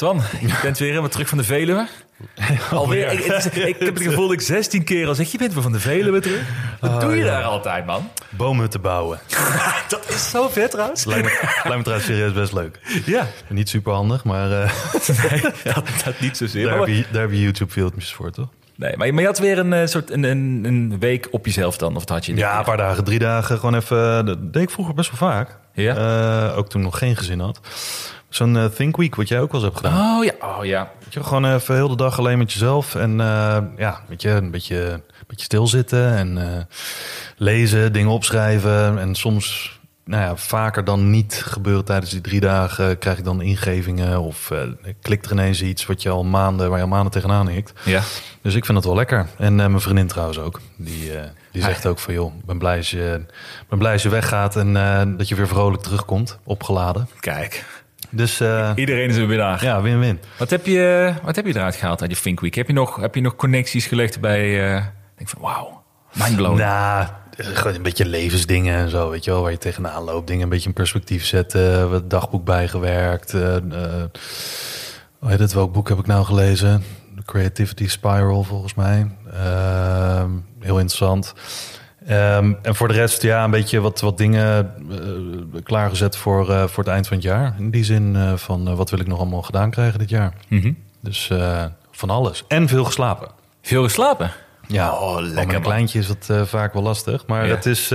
Twan, je bent weer helemaal terug van de Veluwe. Alweer. Ik, het is- ik heb het gevoel dat ik 16 keer al zeg, je bent weer van de Veluwe terug. Wat doe je daar altijd, man? Bomen te bouwen. Dat is zo vet trouwens. Lijkt me, lijkt me trouwens serieus best leuk. Ja, Niet super handig, maar eh, nee, dat, dat niet zozeer. daar, Maar, heb je, daar heb je YouTube filmpjes voor, toch? nee, maar, je- maar je had weer een eh, soort een, een, een week op jezelf dan, of dat had je? Ja, een paar dagen, drie dagen. Gewoon even, dat deed ik vroeger best wel vaak. Ja? Eh, ook toen ik nog geen gezin had. Zo'n eh, Think Week, wat jij ook wel eens hebt gedaan. Oh ja, oh ja. Weet je, gewoon even heel de dag alleen met jezelf. En eh, ja, weet je, een beetje, een beetje stilzitten en eh, lezen, dingen opschrijven. En soms, nou ja, vaker dan niet gebeuren tijdens die drie dagen... krijg ik dan ingevingen of eh, klikt er ineens iets... wat je al maanden, waar je al maanden tegenaan hikt. Ja. Dus ik vind het wel lekker. En eh, mijn vriendin trouwens ook. Die, eh, die zegt ook van, joh, ik ben blij als je, ben blij als je weggaat... en eh, dat je weer vrolijk terugkomt, opgeladen. Kijk, Dus eh, iedereen is er weer naar. ja, win-win. Wat, heb je, wat heb je eruit gehaald uit je Think Week? Heb je nog, heb je nog connecties gelegd bij... eh denk van, wauw, mindblowing. Nou, eh, gewoon een beetje levensdingen en zo, weet je wel, waar je tegenaan loopt. Dingen een beetje in perspectief zetten. Wat dagboek bijgewerkt. eh, hoe heet het? Welk boek heb ik nou gelezen? The Creativity Spiral, volgens mij. Ehm, heel interessant. Ehm, en voor de rest, ja, een beetje wat, wat dingen eh, klaargezet voor, eh, voor het eind van het jaar. In die zin eh, van, wat wil ik nog allemaal gedaan krijgen dit jaar? Mhm. Dus van alles. En veel geslapen. Veel geslapen? Ja, Oh, van lekker, man. kleintje is dat vaak wel lastig. Maar Ja. het is,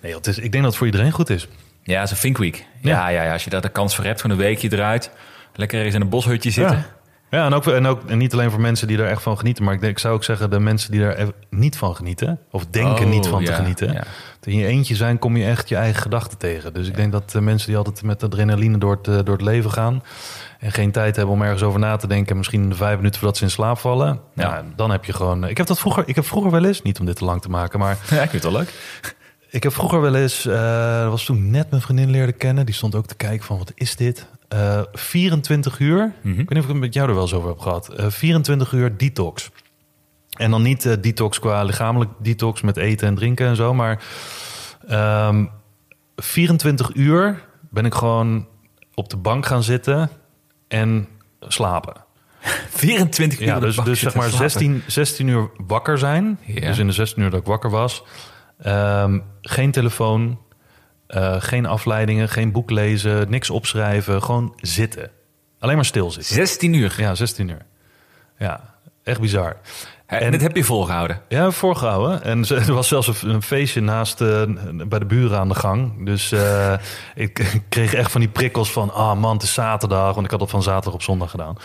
nee, het is, ik denk dat het voor iedereen goed is. Ja, zo'n Think Week. Ja, ja. Ja, als je daar de kans voor hebt, gewoon een weekje eruit. Lekker ergens in een boshutje zitten. Ja. Ja, en ook, en ook en niet alleen voor mensen die er echt van genieten. Maar ik, denk, ik zou ook zeggen, de mensen die er even niet van genieten. Of denken Oh, niet van te genieten. ja. In je eentje zijn, kom je echt je eigen gedachten tegen. Dus ik denk dat de mensen die altijd met adrenaline door het, eh, door het leven gaan. En geen tijd hebben om ergens over na te denken. Misschien de vijf minuten voordat ze in slaap vallen. Ja. Dan heb je gewoon. Ik heb dat vroeger. Ik heb vroeger wel eens, niet om dit te lang te maken, maar Ja, ik vind het wel leuk. Ik heb vroeger wel eens, eh, dat was toen net mijn vriendin leerde kennen. Die stond ook te kijken van, wat is dit? Eh 24 uur, Mhm. ik weet niet of ik het met jou er wel eens over heb gehad. Eh 24 uur detox. En dan niet eh, detox qua lichamelijk detox met eten en drinken en zo. Maar ehm 24 uur ben ik gewoon op de bank gaan zitten en slapen. 24 uur Ja, dus, dus zeg maar en slapen. 16, 16 uur wakker zijn. Ja. Dus in de 16 uur dat ik wakker was. Ehm, geen telefoon, eh, geen afleidingen, geen boek lezen, niks opschrijven. Gewoon zitten. Alleen maar stilzitten. 16 uur. Ja, 16 uur. Ja, echt bizar. En, En- dit heb je volgehouden. Ja, voorgehouden. En ze- er was zelfs een, feestje naast eh, bij de buren aan de gang. Dus eh, ik kreeg echt van die prikkels van... ah man, het is zaterdag. Want ik had dat van zaterdag op zondag gedaan.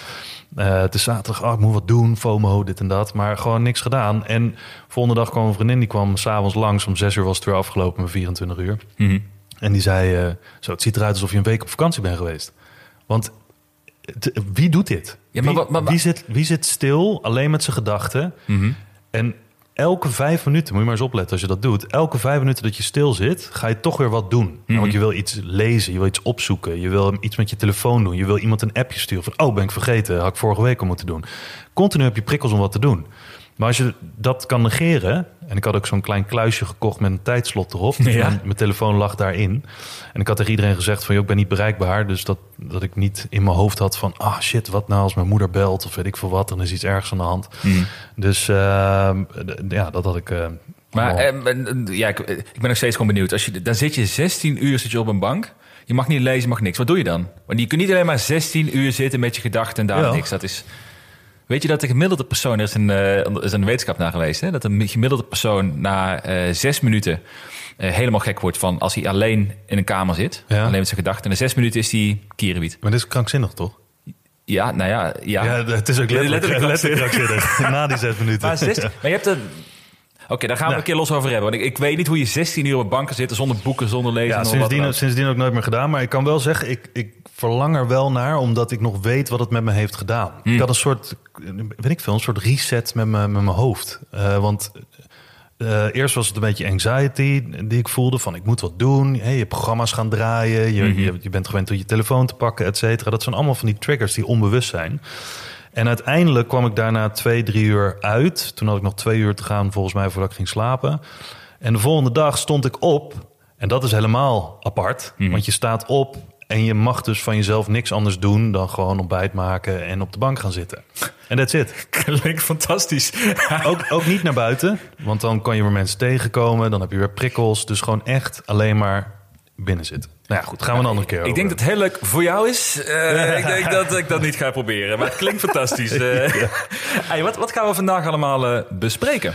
Het is zaterdag, ah, ik moet wat doen, FOMO, dit en dat. Maar gewoon niks gedaan. En volgende dag kwam een vriendin, die kwam s'avonds langs. Om zes uur was het weer afgelopen met 24 uur. Mhm. En die zei, eh, zo, het ziet eruit alsof je een week op vakantie bent geweest. Want het- wie doet dit? Ja, maar wie, wat- maar- wie, zit, wie zit stil, alleen met zijn gedachten... Mhm. En elke vijf minuten, moet je maar eens opletten als je dat doet. Elke vijf minuten dat je stil zit, ga je toch weer wat doen. Mhm. Want je wil iets lezen, je wil iets opzoeken. Je wil iets met je telefoon doen. Je wil iemand een appje sturen van... oh, ben ik vergeten, had ik vorige week al moeten doen. Continu heb je prikkels om wat te doen. Maar als je dat kan negeren... en ik had ook zo'n klein kluisje gekocht met een tijdslot erop. Dus Ja. mijn, mijn telefoon lag daarin. En ik had tegen iedereen gezegd van... joh, ik ben niet bereikbaar. Dus dat, dat ik niet in mijn hoofd had van... ah shit, wat nou als mijn moeder belt of weet ik veel wat... en er is iets ergs aan de hand. Mhm. Dus ehm, ja, dat had ik. eh, Maar allemaal. eh, eh, ja, ik, ik ben nog steeds gewoon benieuwd. Als je, dan zit je 16 uur zit je op een bank. Je mag niet lezen, mag niks. Wat doe je dan? Want je kunt niet alleen maar 16 uur zitten met je gedachten en daar Ja. niks. Dat is... Weet je dat de gemiddelde persoon, er is een, eh, er is een wetenschap naar geweest, hè? dat een gemiddelde persoon na eh, zes minuten eh, helemaal gek wordt van als hij alleen in een kamer zit, Ja. alleen met zijn gedachten. En na zes minuten is hij kierenwiet. maar dit is krankzinnig, toch? Ja, nou ja, ja. Ja, het is ook letterlijk, Letterlijk letterlijk, krankzinnig. Na die zes minuten. Maar, 16, maar je hebt een... Oké, daar gaan we Nou. een keer los over hebben. Want ik, ik weet niet hoe je 16 uur op banken zit zonder boeken, zonder lezen. Ja, sindsdien, sindsdien ook nooit meer gedaan. Maar ik kan wel zeggen, ik, ik verlang er wel naar... omdat ik nog weet wat het met me heeft gedaan. Ik had een soort, weet ik veel, een soort reset met, me, met mijn hoofd. Eh, want Eh, eerst was het een beetje anxiety die ik voelde van ik moet wat doen. Hey, je programma's gaan draaien, je, Mhm. je, je bent gewend om je telefoon te pakken, et cetera. Dat zijn allemaal van die triggers die onbewust zijn. En uiteindelijk kwam ik daarna twee, drie uur uit. Toen had ik nog twee uur te gaan volgens mij voordat ik ging slapen. En de volgende dag stond ik op. En dat is helemaal apart. Mhm. Want je staat op en je mag dus van jezelf niks anders doen... dan gewoon ontbijt maken en op de bank gaan zitten. En that's it. Klinkt fantastisch. Ook, ook niet naar buiten, want dan kan je weer mensen tegenkomen. Dan heb je weer prikkels. Dus gewoon echt alleen maar binnen zitten. Nou ja, goed, gaan we een andere keer Ik over denk dat het heel leuk voor jou is. Eh, ik denk dat ik dat niet ga proberen. Maar het klinkt fantastisch. Eh, hey, wat, wat gaan we vandaag allemaal eh, bespreken?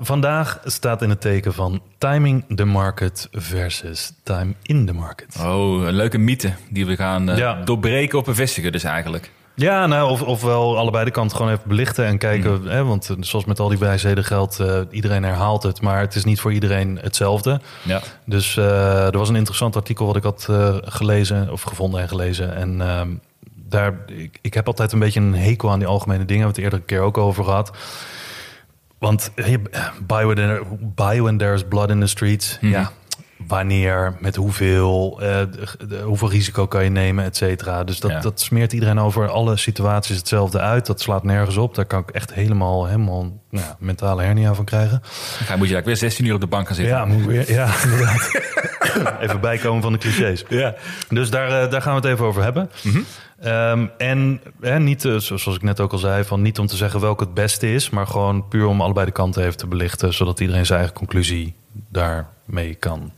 Vandaag staat in het teken van timing the market versus time in the market. Oh, een leuke mythe die we gaan Ja. doorbreken of bevestigen dus eigenlijk. Ja, nou, of, ofwel allebei de kanten gewoon even belichten en kijken. Hè, want eh, zoals met al die wijsheden geldt, eh, iedereen herhaalt het, maar het is niet voor iedereen hetzelfde. Ja. Dus eh, er was een interessant artikel wat ik had gelezen, of gevonden en gelezen. En ehm, daar, ik, ik heb altijd een beetje een hekel aan die algemene dingen. We hebben het eerder een keer ook over gehad. Want hey, buy, when there, there's blood in the streets. Mhm. Ja, wanneer, met hoeveel, eh, de- hoeveel risico kan je nemen, et cetera. Dus dat, Ja. dat smeert iedereen over alle situaties hetzelfde uit. Dat slaat nergens op. Daar kan ik echt helemaal, helemaal nou, mentale hernia van krijgen. Dan moet je eigenlijk weer 16 uur op de bank gaan zitten. Ja, moet weer, ja inderdaad. even bijkomen van de clichés. Ja. Dus daar, eh, daar gaan we het even over hebben. Ehm, en hè, niet, eh, zo- zoals ik net ook al zei, van niet om te zeggen welke het beste is, maar gewoon puur om allebei de kanten even te belichten, zodat iedereen zijn eigen conclusie daarmee kan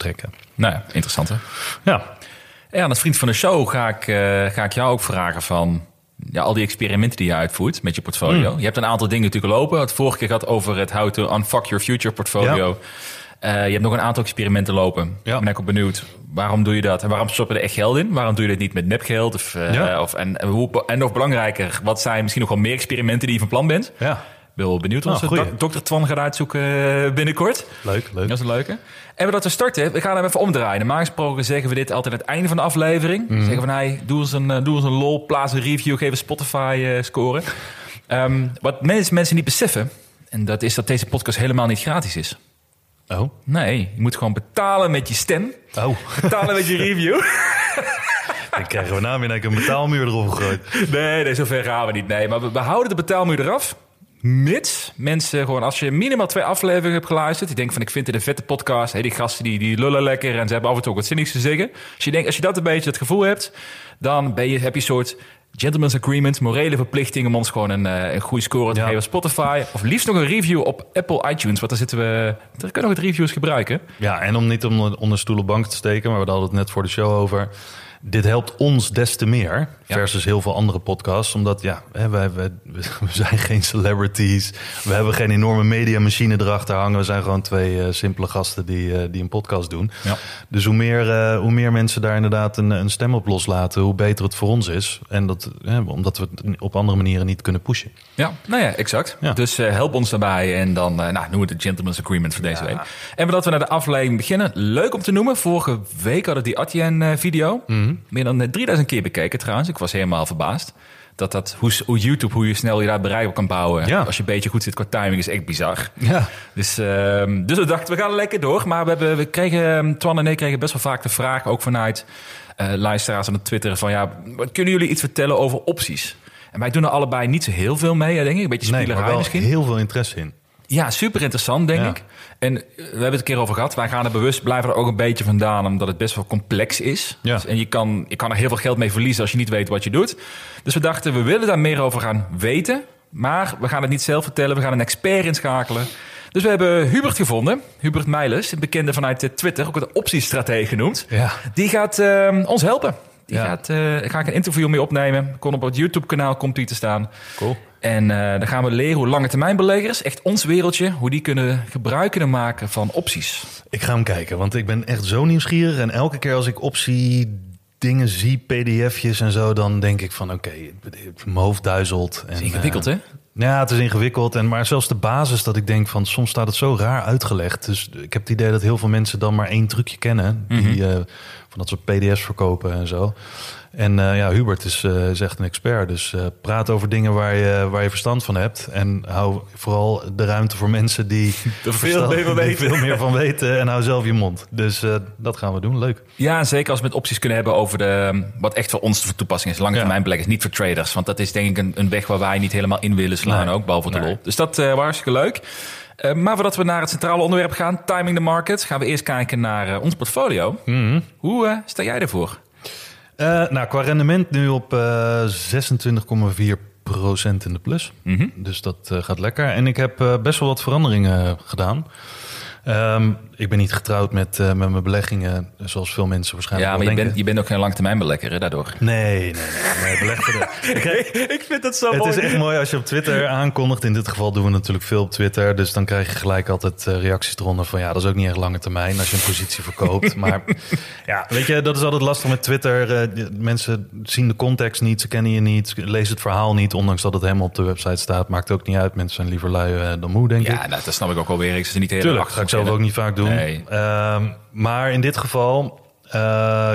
trekken. Nou ja, interessant hè. Ja, Ja, als vriend van de show ga ik, eh, ga ik jou ook vragen van... Ja, al die experimenten die je uitvoert met je portfolio. Je hebt een aantal dingen natuurlijk lopen. Het vorige keer gehad over het how to unfuck your future portfolio. Eh, je hebt nog een aantal experimenten lopen. Ja. Ben ik ook benieuwd. Waarom doe je dat? En waarom stop je er echt geld in? Waarom doe je dit niet met nepgeld? Of, eh, Ja. of, en, en hoe, en nog belangrijker, wat zijn misschien nog wel meer experimenten die je van plan bent? ja. Ben wel benieuwd Ah, onze goeie. dok- dokter Twan gaat uitzoeken eh, binnenkort. leuk, leuk. Dat is een leuke. En voordat we starten, we gaan hem even omdraaien. Normaal gesproken zeggen we dit altijd aan het einde van de aflevering. Mhm. Zeggen van, hey, doe eens een, eh, doe eens een lol, plaats een review, geef een Spotify-score. Ehm, wat mensen, mensen niet beseffen, en dat is dat deze podcast helemaal niet gratis is. Oh, Nee, je moet gewoon betalen met je stem. oh. Betalen met je review. Dan krijgen we nou weer een betaalmuur erop gegooid. Nee, nee, zover gaan we niet. Nee, maar we, we houden de betaalmuur eraf. Mits mensen gewoon, als je minimaal twee afleveringen hebt geluisterd. Die denken van, ik vind het een vette podcast. Hey, die gasten die, die lullen lekker en ze hebben af en toe ook wat zinnigs te zeggen. Als je, denkt, als je dat een beetje het gevoel hebt, dan ben je, heb je een soort gentleman's agreement, morele verplichting om ons gewoon een, eh, een goede score te Ja. geven op Spotify. Of liefst nog een review op Apple iTunes, want daar zitten we, daar kunnen we het reviews gebruiken. Ja, en om niet om onder stoel of bank te steken, maar we hadden het net voor de show over. Dit helpt ons des te meer versus heel veel andere podcasts. Omdat ja, hè, wij, wij, we zijn geen celebrities. We hebben geen enorme mediamachine erachter hangen. We zijn gewoon twee eh, simpele gasten die, eh, die een podcast doen. Ja. Dus hoe meer, eh, hoe meer mensen daar inderdaad een, een stem op loslaten, hoe beter het voor ons is. En dat, hè, omdat we het op andere manieren niet kunnen pushen. Ja, nou ja, exact. Ja. Dus help ons daarbij en dan nou, noemen we het Gentleman's Agreement voor deze week. En voordat we naar de aflevering beginnen, leuk om te noemen. Vorige week hadden we die Atien-video. Meer dan eh, 3000 keer bekeken trouwens. Ik was helemaal verbaasd. Dat dat, hoe, hoe YouTube, hoe je snel je daar bereik op kan bouwen. Ja. Als je een beetje goed zit qua timing, is echt bizar. Ja. Dus, ehm, dus we dachten, we gaan lekker door. Maar we, hebben, we kregen, ehm, Twan en ik kregen best wel vaak de vraag, ook vanuit eh luisteraars aan het Twitter, van ja, kunnen jullie iets vertellen over opties? En wij doen er allebei niet zo heel veel mee, denk ik. Een beetje Nee, spielerij maar wel misschien. heel veel interesse in. Ja, super interessant, denk Ja. ik. En eh, we hebben het een keer over gehad. Wij gaan er bewust, blijven er ook een beetje vandaan, omdat het best wel complex is. Ja. Dus- en je kan, je kan er heel veel geld mee verliezen als je niet weet wat je doet. Dus we dachten, we willen daar meer over gaan weten. Maar we gaan het niet zelf vertellen, we gaan een expert inschakelen. Dus we hebben Hubert gevonden, Hubert Meijlers, een bekende vanuit eh, Twitter, ook een optiestratege genoemd. Ja. Die gaat eh, ons helpen. Die Ja. gaat, eh, ga ik een interview mee opnemen. Kon op het YouTube-kanaal komt die te staan. Cool. En eh, dan gaan we leren hoe lange termijn beleggers, echt ons wereldje, hoe die kunnen gebruik kunnen maken van opties. Ik ga hem kijken, want ik ben echt zo nieuwsgierig. En elke keer als ik optie dingen zie, pdf'jes en zo, dan denk ik van oké, mijn hoofd duizelt. En, is ingewikkeld, eh, hè? Ja, het is ingewikkeld. En, maar zelfs de basis dat ik denk van soms staat het zo raar uitgelegd. Dus ik heb het idee dat heel veel mensen dan maar één trucje kennen. Die Mhm. eh, van dat soort pdf's verkopen en zo. En uh, ja, Hubert is, uh, is, echt een expert. Dus uh, praat over dingen waar je, waar je verstand van hebt. En hou vooral de ruimte voor mensen die er veel, meer van weten. veel meer van weten. En hou zelf je mond. Dus dat gaan we doen. Leuk. Ja, zeker als we met opties kunnen hebben over de, wat echt voor ons de toepassing is. Lange termijn beleggers, niet voor traders. Want dat is denk ik een, een weg waar wij niet helemaal in willen slaan nee. ook. Behalve de nee. lol. Dus dat was hartstikke leuk. Uh, maar voordat we naar het centrale onderwerp gaan, timing the market, gaan we eerst kijken naar uh, ons portfolio. Mm -hmm. Hoe uh, sta jij ervoor? Nou, qua rendement nu op 26,4 procent in de plus. Mm -hmm. Dus dat gaat lekker. En ik heb best wel wat veranderingen gedaan. Um, ik ben niet getrouwd met, uh, met mijn beleggingen, zoals veel mensen waarschijnlijk Ja, maar je denken. bent, je bent ook geen langetermijnbelegger, hè, daardoor. Nee, nee, nee. nee beleg voor de... ik, ik vind dat zo het mooi. is echt mooi als je op Twitter aankondigt. In dit geval doen we natuurlijk veel op Twitter. Dus dan krijg je gelijk altijd uh, reacties eronder van... ja, dat is ook niet echt lange termijn als je een positie verkoopt. maar ja, weet je, dat is altijd lastig met Twitter. Uh, mensen zien de context niet, ze kennen je niet... lezen het verhaal niet, ondanks dat het helemaal op de website staat. Maakt ook niet uit. Mensen zijn liever lui dan moe, denk ja, ik. Ja, nou, dat snap ik ook alweer. Ik ze niet heel ga ik zelf ook niet vaak doen. Nee. Uh, maar in dit geval, uh,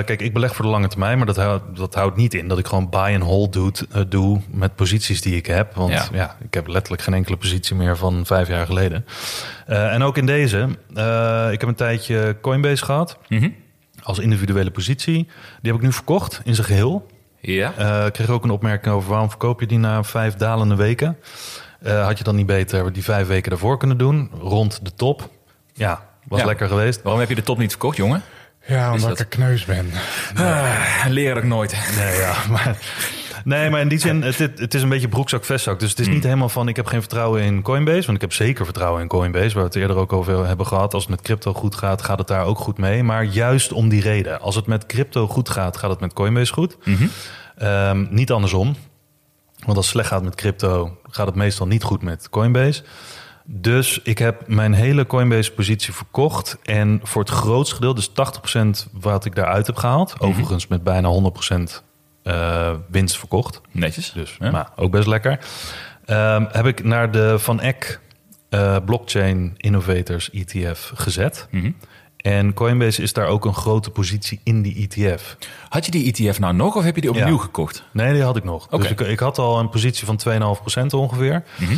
kijk, ik beleg voor de lange termijn, maar dat houdt, dat houdt niet in dat ik gewoon buy and hold doe, uh, doe met posities die ik heb. Want ja. ja. ik heb letterlijk geen enkele positie meer van vijf jaar geleden. Uh, en ook in deze, ik heb een tijdje Coinbase gehad mm -hmm. als individuele positie. Die heb ik nu verkocht in zijn geheel. Ja. ik kreeg ook een opmerking over waarom verkoop je die na vijf dalende weken. had je dan niet beter die vijf weken daarvoor kunnen doen, rond de top? Ja, was Ja. lekker geweest. Waarom heb je de top niet verkocht, jongen? Ja, omdat dat? ik een kneus ben. Ah, leren ik nooit. Nee, ja, maar, nee, maar in die zin, het, het is een beetje broekzak, vestzak. Dus het is niet helemaal van, ik heb geen vertrouwen in Coinbase. Want ik heb zeker vertrouwen in Coinbase, waar we het eerder ook over hebben gehad. Als het met crypto goed gaat, gaat het daar ook goed mee. Maar juist om die reden. Als het met crypto goed gaat, gaat het met Coinbase goed. Mhm. Um, niet andersom. Want als het slecht gaat met crypto, gaat het meestal niet goed met Coinbase. Dus ik heb mijn hele Coinbase-positie verkocht. En voor het grootste gedeelte, dus 80% wat ik daaruit heb gehaald. Mhm. Overigens met bijna 100% uh, winst verkocht. Netjes. Dus Ja. maar ook best lekker. Ehm, heb ik naar de Van Eck uh, Blockchain Innovators ETF gezet. Mhm. En Coinbase is daar ook een grote positie in die ETF. Had je die ETF nou nog of heb je die opnieuw Ja. gekocht? Nee, die had ik nog. Dus ik, ik had al een positie van 2,5% ongeveer. Mhm.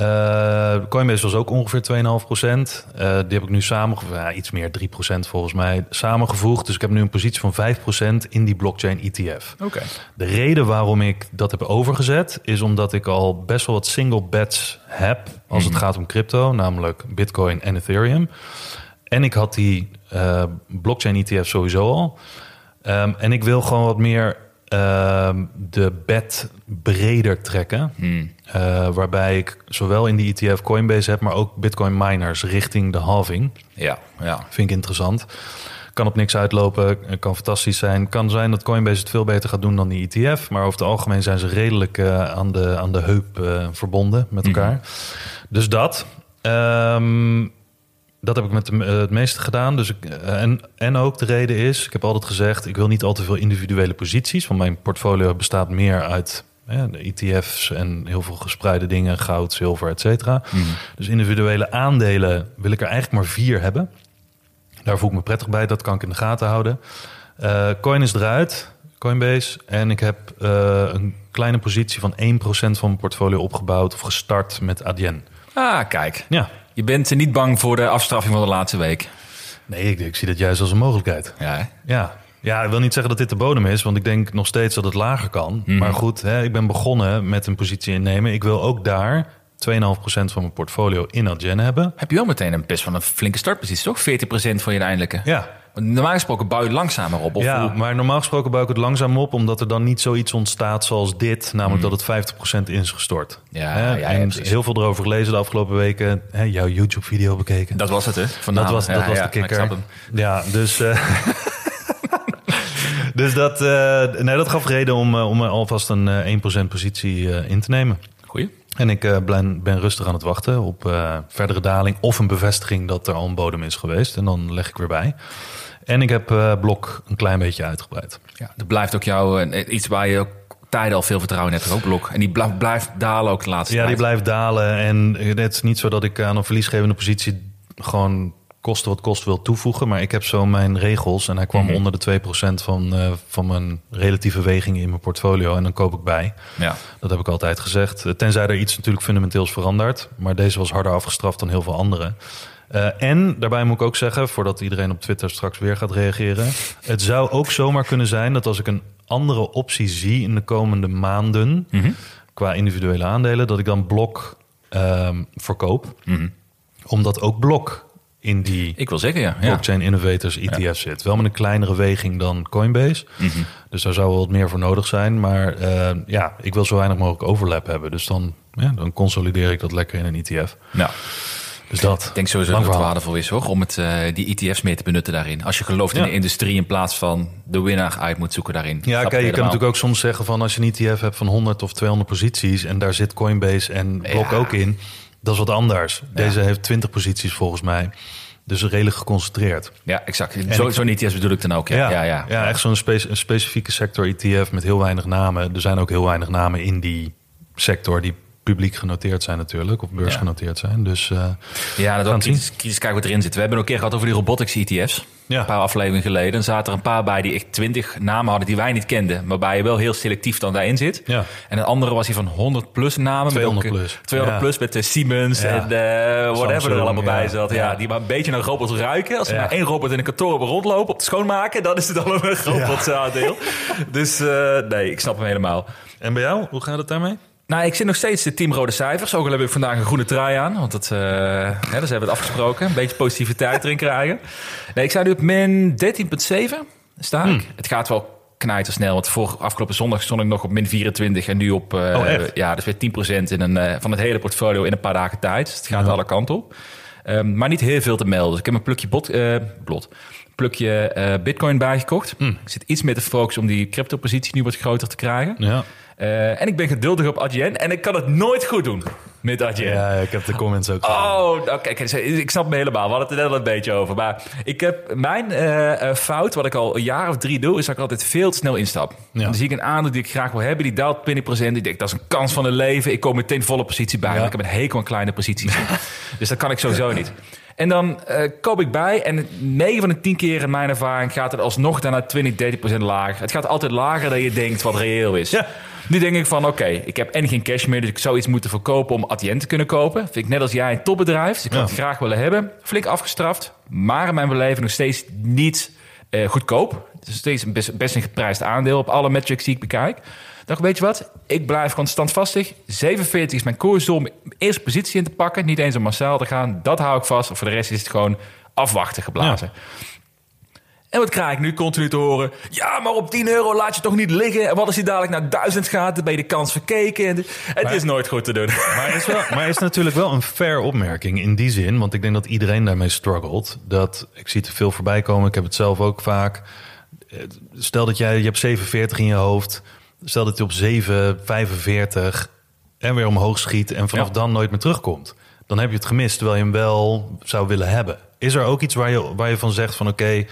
Uh, Coinbase was ook ongeveer 2,5%. Uh, die heb ik nu samengevoegd, ja, iets meer 3% volgens mij, samengevoegd. Dus ik heb nu een positie van 5% in die blockchain ETF. Oké. De reden waarom ik dat heb overgezet, is omdat ik al best wel wat single bets heb als het gaat om crypto, namelijk Bitcoin en Ethereum. En ik had die uh, blockchain ETF sowieso al. Um, en ik wil gewoon wat meer uh, de bet breder trekken. Hmm. Uh, waarbij ik zowel in die ETF Coinbase heb, maar ook Bitcoin miners richting de halving. Ja, ja. Vind ik interessant. Kan op niks uitlopen, kan fantastisch zijn. Kan zijn dat Coinbase het veel beter gaat doen dan die ETF. Maar over het algemeen zijn ze redelijk uh, aan, de, aan de heup uh, verbonden met elkaar. Mm -hmm. Dus dat. Um, dat heb ik met de, uh, het meeste gedaan. Dus ik, uh, en, en ook de reden is, ik heb altijd gezegd, ik wil niet al te veel individuele posities. Want mijn portfolio bestaat meer uit ja, de ETF's en heel veel gespreide dingen, goud, zilver, et cetera. Mm. Dus individuele aandelen wil ik er eigenlijk maar vier hebben. Daar voel ik me prettig bij, dat kan ik in de gaten houden. Uh, coin is eruit, Coinbase. En ik heb uh, een kleine positie van 1% van mijn portfolio opgebouwd of gestart met Adyen. Ah, kijk. Ja. Je bent niet bang voor de afstraffing van de laatste week. Nee, ik, ik zie dat juist als een mogelijkheid. Ja, hè? Ja. Ja, ik wil niet zeggen dat dit de bodem is, want ik denk nog steeds dat het lager kan. Mhm. Mm. Maar goed, hè, ik ben begonnen met een positie innemen. Ik wil ook daar 2,5% van mijn portfolio in Adyen hebben. Heb je wel meteen een best van een flinke startpositie, toch? 40% van je uiteindelijke. Ja. Normaal gesproken bouw je het langzamer op. Of ja, hoe? maar normaal gesproken bouw ik het langzaam op, omdat er dan niet zoiets ontstaat zoals dit, namelijk Mhm. dat het 50% in is gestort. Ja, Hè, ja, en heel veel erover gelezen de afgelopen weken. Hè, jouw YouTube-video bekeken. Dat was het, hè? Vandaag. Dat was, dat Ja, was de kikker. Ja, dus. uh, dus dat, uh, nee, dat gaf reden om, uh, om alvast een uh, 1% positie in te nemen. Goeie. En ik ben, ben rustig aan het wachten op verdere daling of een bevestiging dat er al een bodem is geweest. En dan leg ik weer bij. En ik heb blok een klein beetje uitgebreid. Ja, dat blijft ook jou iets waar je ook tijden al veel vertrouwen in hebt. Ook blok. En die blijft, blijft dalen ook de laatste Ja, tijd. die blijft dalen. En het is niet zo dat ik aan een verliesgevende positie gewoon kosten wat kost wil toevoegen. Maar ik heb zo mijn regels en hij kwam Mhm. onder de 2% van, eh, van mijn relatieve weging in mijn portfolio. En dan koop ik bij. Ja. Dat heb ik altijd gezegd. Eh, Tenzij er iets natuurlijk fundamenteels verandert. Maar deze was harder afgestraft dan heel veel andere. Eh, en daarbij moet ik ook zeggen, voordat iedereen op Twitter straks weer gaat reageren. Het zou ook zomaar kunnen zijn dat als ik een andere optie zie in de komende maanden. Mhm. qua individuele aandelen, dat ik dan blok ehm, verkoop. Mhm. Omdat ook blok in die Ik wil zeggen, ja. ja. blockchain innovators ETF zit. Wel met een kleinere weging dan Coinbase. Mhm. Dus daar zou wel wat meer voor nodig zijn. Maar eh, ja, ik wil zo weinig mogelijk overlap hebben. Dus dan, ja, dan consolideer ik dat lekker in een ETF. Nou, Dus dat. ik denk sowieso dat het waardevol is hoor, om het, eh, die ETF's mee te benutten daarin. Als je gelooft in de industrie in plaats van de winnaar uit moet zoeken daarin. Ja, kijk, je kan natuurlijk ook soms zeggen van als je een ETF hebt van 100 of 200 posities en daar zit Coinbase en Block Ja. ook in, dat is wat anders. Deze heeft 20 posities volgens mij. Dus redelijk geconcentreerd. Ja, exact. Zo- ik- Zo'n ETF's bedoel ik dan ook. Ja, ja, ja. echt zo'n spe- specifieke sector ETF met heel weinig namen. Er zijn ook heel weinig namen in die sector die publiek genoteerd zijn natuurlijk, of beursgenoteerd zijn. Dus eh, Ja, dat ook kritisch, kritisch kijken wat erin zit. We hebben ook een keer gehad over die robotics ETF's. Ja. Een paar afleveringen geleden. En zaten er een paar bij die echt twintig namen hadden die wij niet kenden. Waarbij je wel heel selectief dan daarin zit. Ja. En een andere was die van 100 plus namen. met 200 ook, eh, plus. 200 Ja. plus met de Siemens Ja. en eh whatever er allemaal bij zat. Ja. Die maar een beetje naar robots ruiken. Als er maar één robot in een kantoor op rondlopen op te schoonmaken, dan is het al een robotsaandeel. dus eh, nee, ik snap hem helemaal. en bij jou, hoe gaat het daarmee? Nou, ik zit nog steeds de team rode cijfers. Ook al heb ik vandaag een groene trui aan. Want dat, hè, dus hebben we het afgesproken. Een beetje positiviteit erin krijgen. Nee, ik sta nu op min 13,7 sta ik. Het gaat wel knijtersnel. Want voor afgelopen zondag stond ik nog op min 24. En nu op eh, Oh, ja, dus weer 10% in een, eh, van het hele portfolio in een paar dagen tijd. Dus het gaat Ja. alle kanten op. Ehm, maar niet heel veel te melden. Dus ik heb een plukje bot, blot. Plukje bitcoin bijgekocht. Ik zit iets meer te focussen om die crypto-positie nu wat groter te krijgen. Ja. Eh, en ik ben geduldig op Adyen. En ik kan het nooit goed doen met Adyen. ja, ik heb de comments ook. Oh, nou, kijk, ik snap me helemaal. We hadden het er net al een beetje over. Maar ik heb mijn eh, eh, fout, wat ik al een jaar of drie doe, is dat ik altijd veel te snel instap. Ja. Dan zie ik een aandeel die ik graag wil hebben, die daalt 20%. Ik denk, dat is een kans van een leven. Ik kom meteen volle positie bij. Ja. Want ik heb een hekel aan kleine posities. dus dat kan ik sowieso niet. En dan koop ik bij en 9 van de 10 keer in mijn ervaring gaat het alsnog daarna 20, 30% lager. Het gaat altijd lager dan je denkt wat reëel is. Ja. Nu denk ik van, oké, ik heb en geen cash meer, dus ik zou iets moeten verkopen om Adyen te kunnen kopen. Vind ik net als jij een topbedrijf, dus ik Ja. het graag willen hebben. Flink afgestraft, maar in mijn beleving nog steeds niet eh, goedkoop. Het is steeds een best, best een geprijsd aandeel op alle metrics die ik bekijk. Dacht, weet je wat? Ik blijf gewoon standvastig. 47 is mijn koers om eerste positie in te pakken. Niet eens om massaal te gaan. Dat hou ik vast. Voor de rest is het gewoon afwachten geblazen. En wat krijg ik nu continu te horen? Ja, maar op 10 euro laat je toch niet liggen. En wat als hij dadelijk naar 1000 gaat? Dan ben je de kans verkeken. En het is nooit goed te doen. Maar is, wel, maar is natuurlijk wel een fair opmerking in die zin. Want ik denk dat iedereen daarmee struggelt. Dat, ik zie het veel voorbij komen. Ik heb het zelf ook vaak. Eh, Stel dat jij, je hebt 47 in je hoofd. Stel dat je op 7,45 en weer omhoog schiet. En vanaf Ja. dan nooit meer terugkomt. Dan heb je het gemist, terwijl je hem wel zou willen hebben. Is er ook iets waar je, waar je van zegt van oké...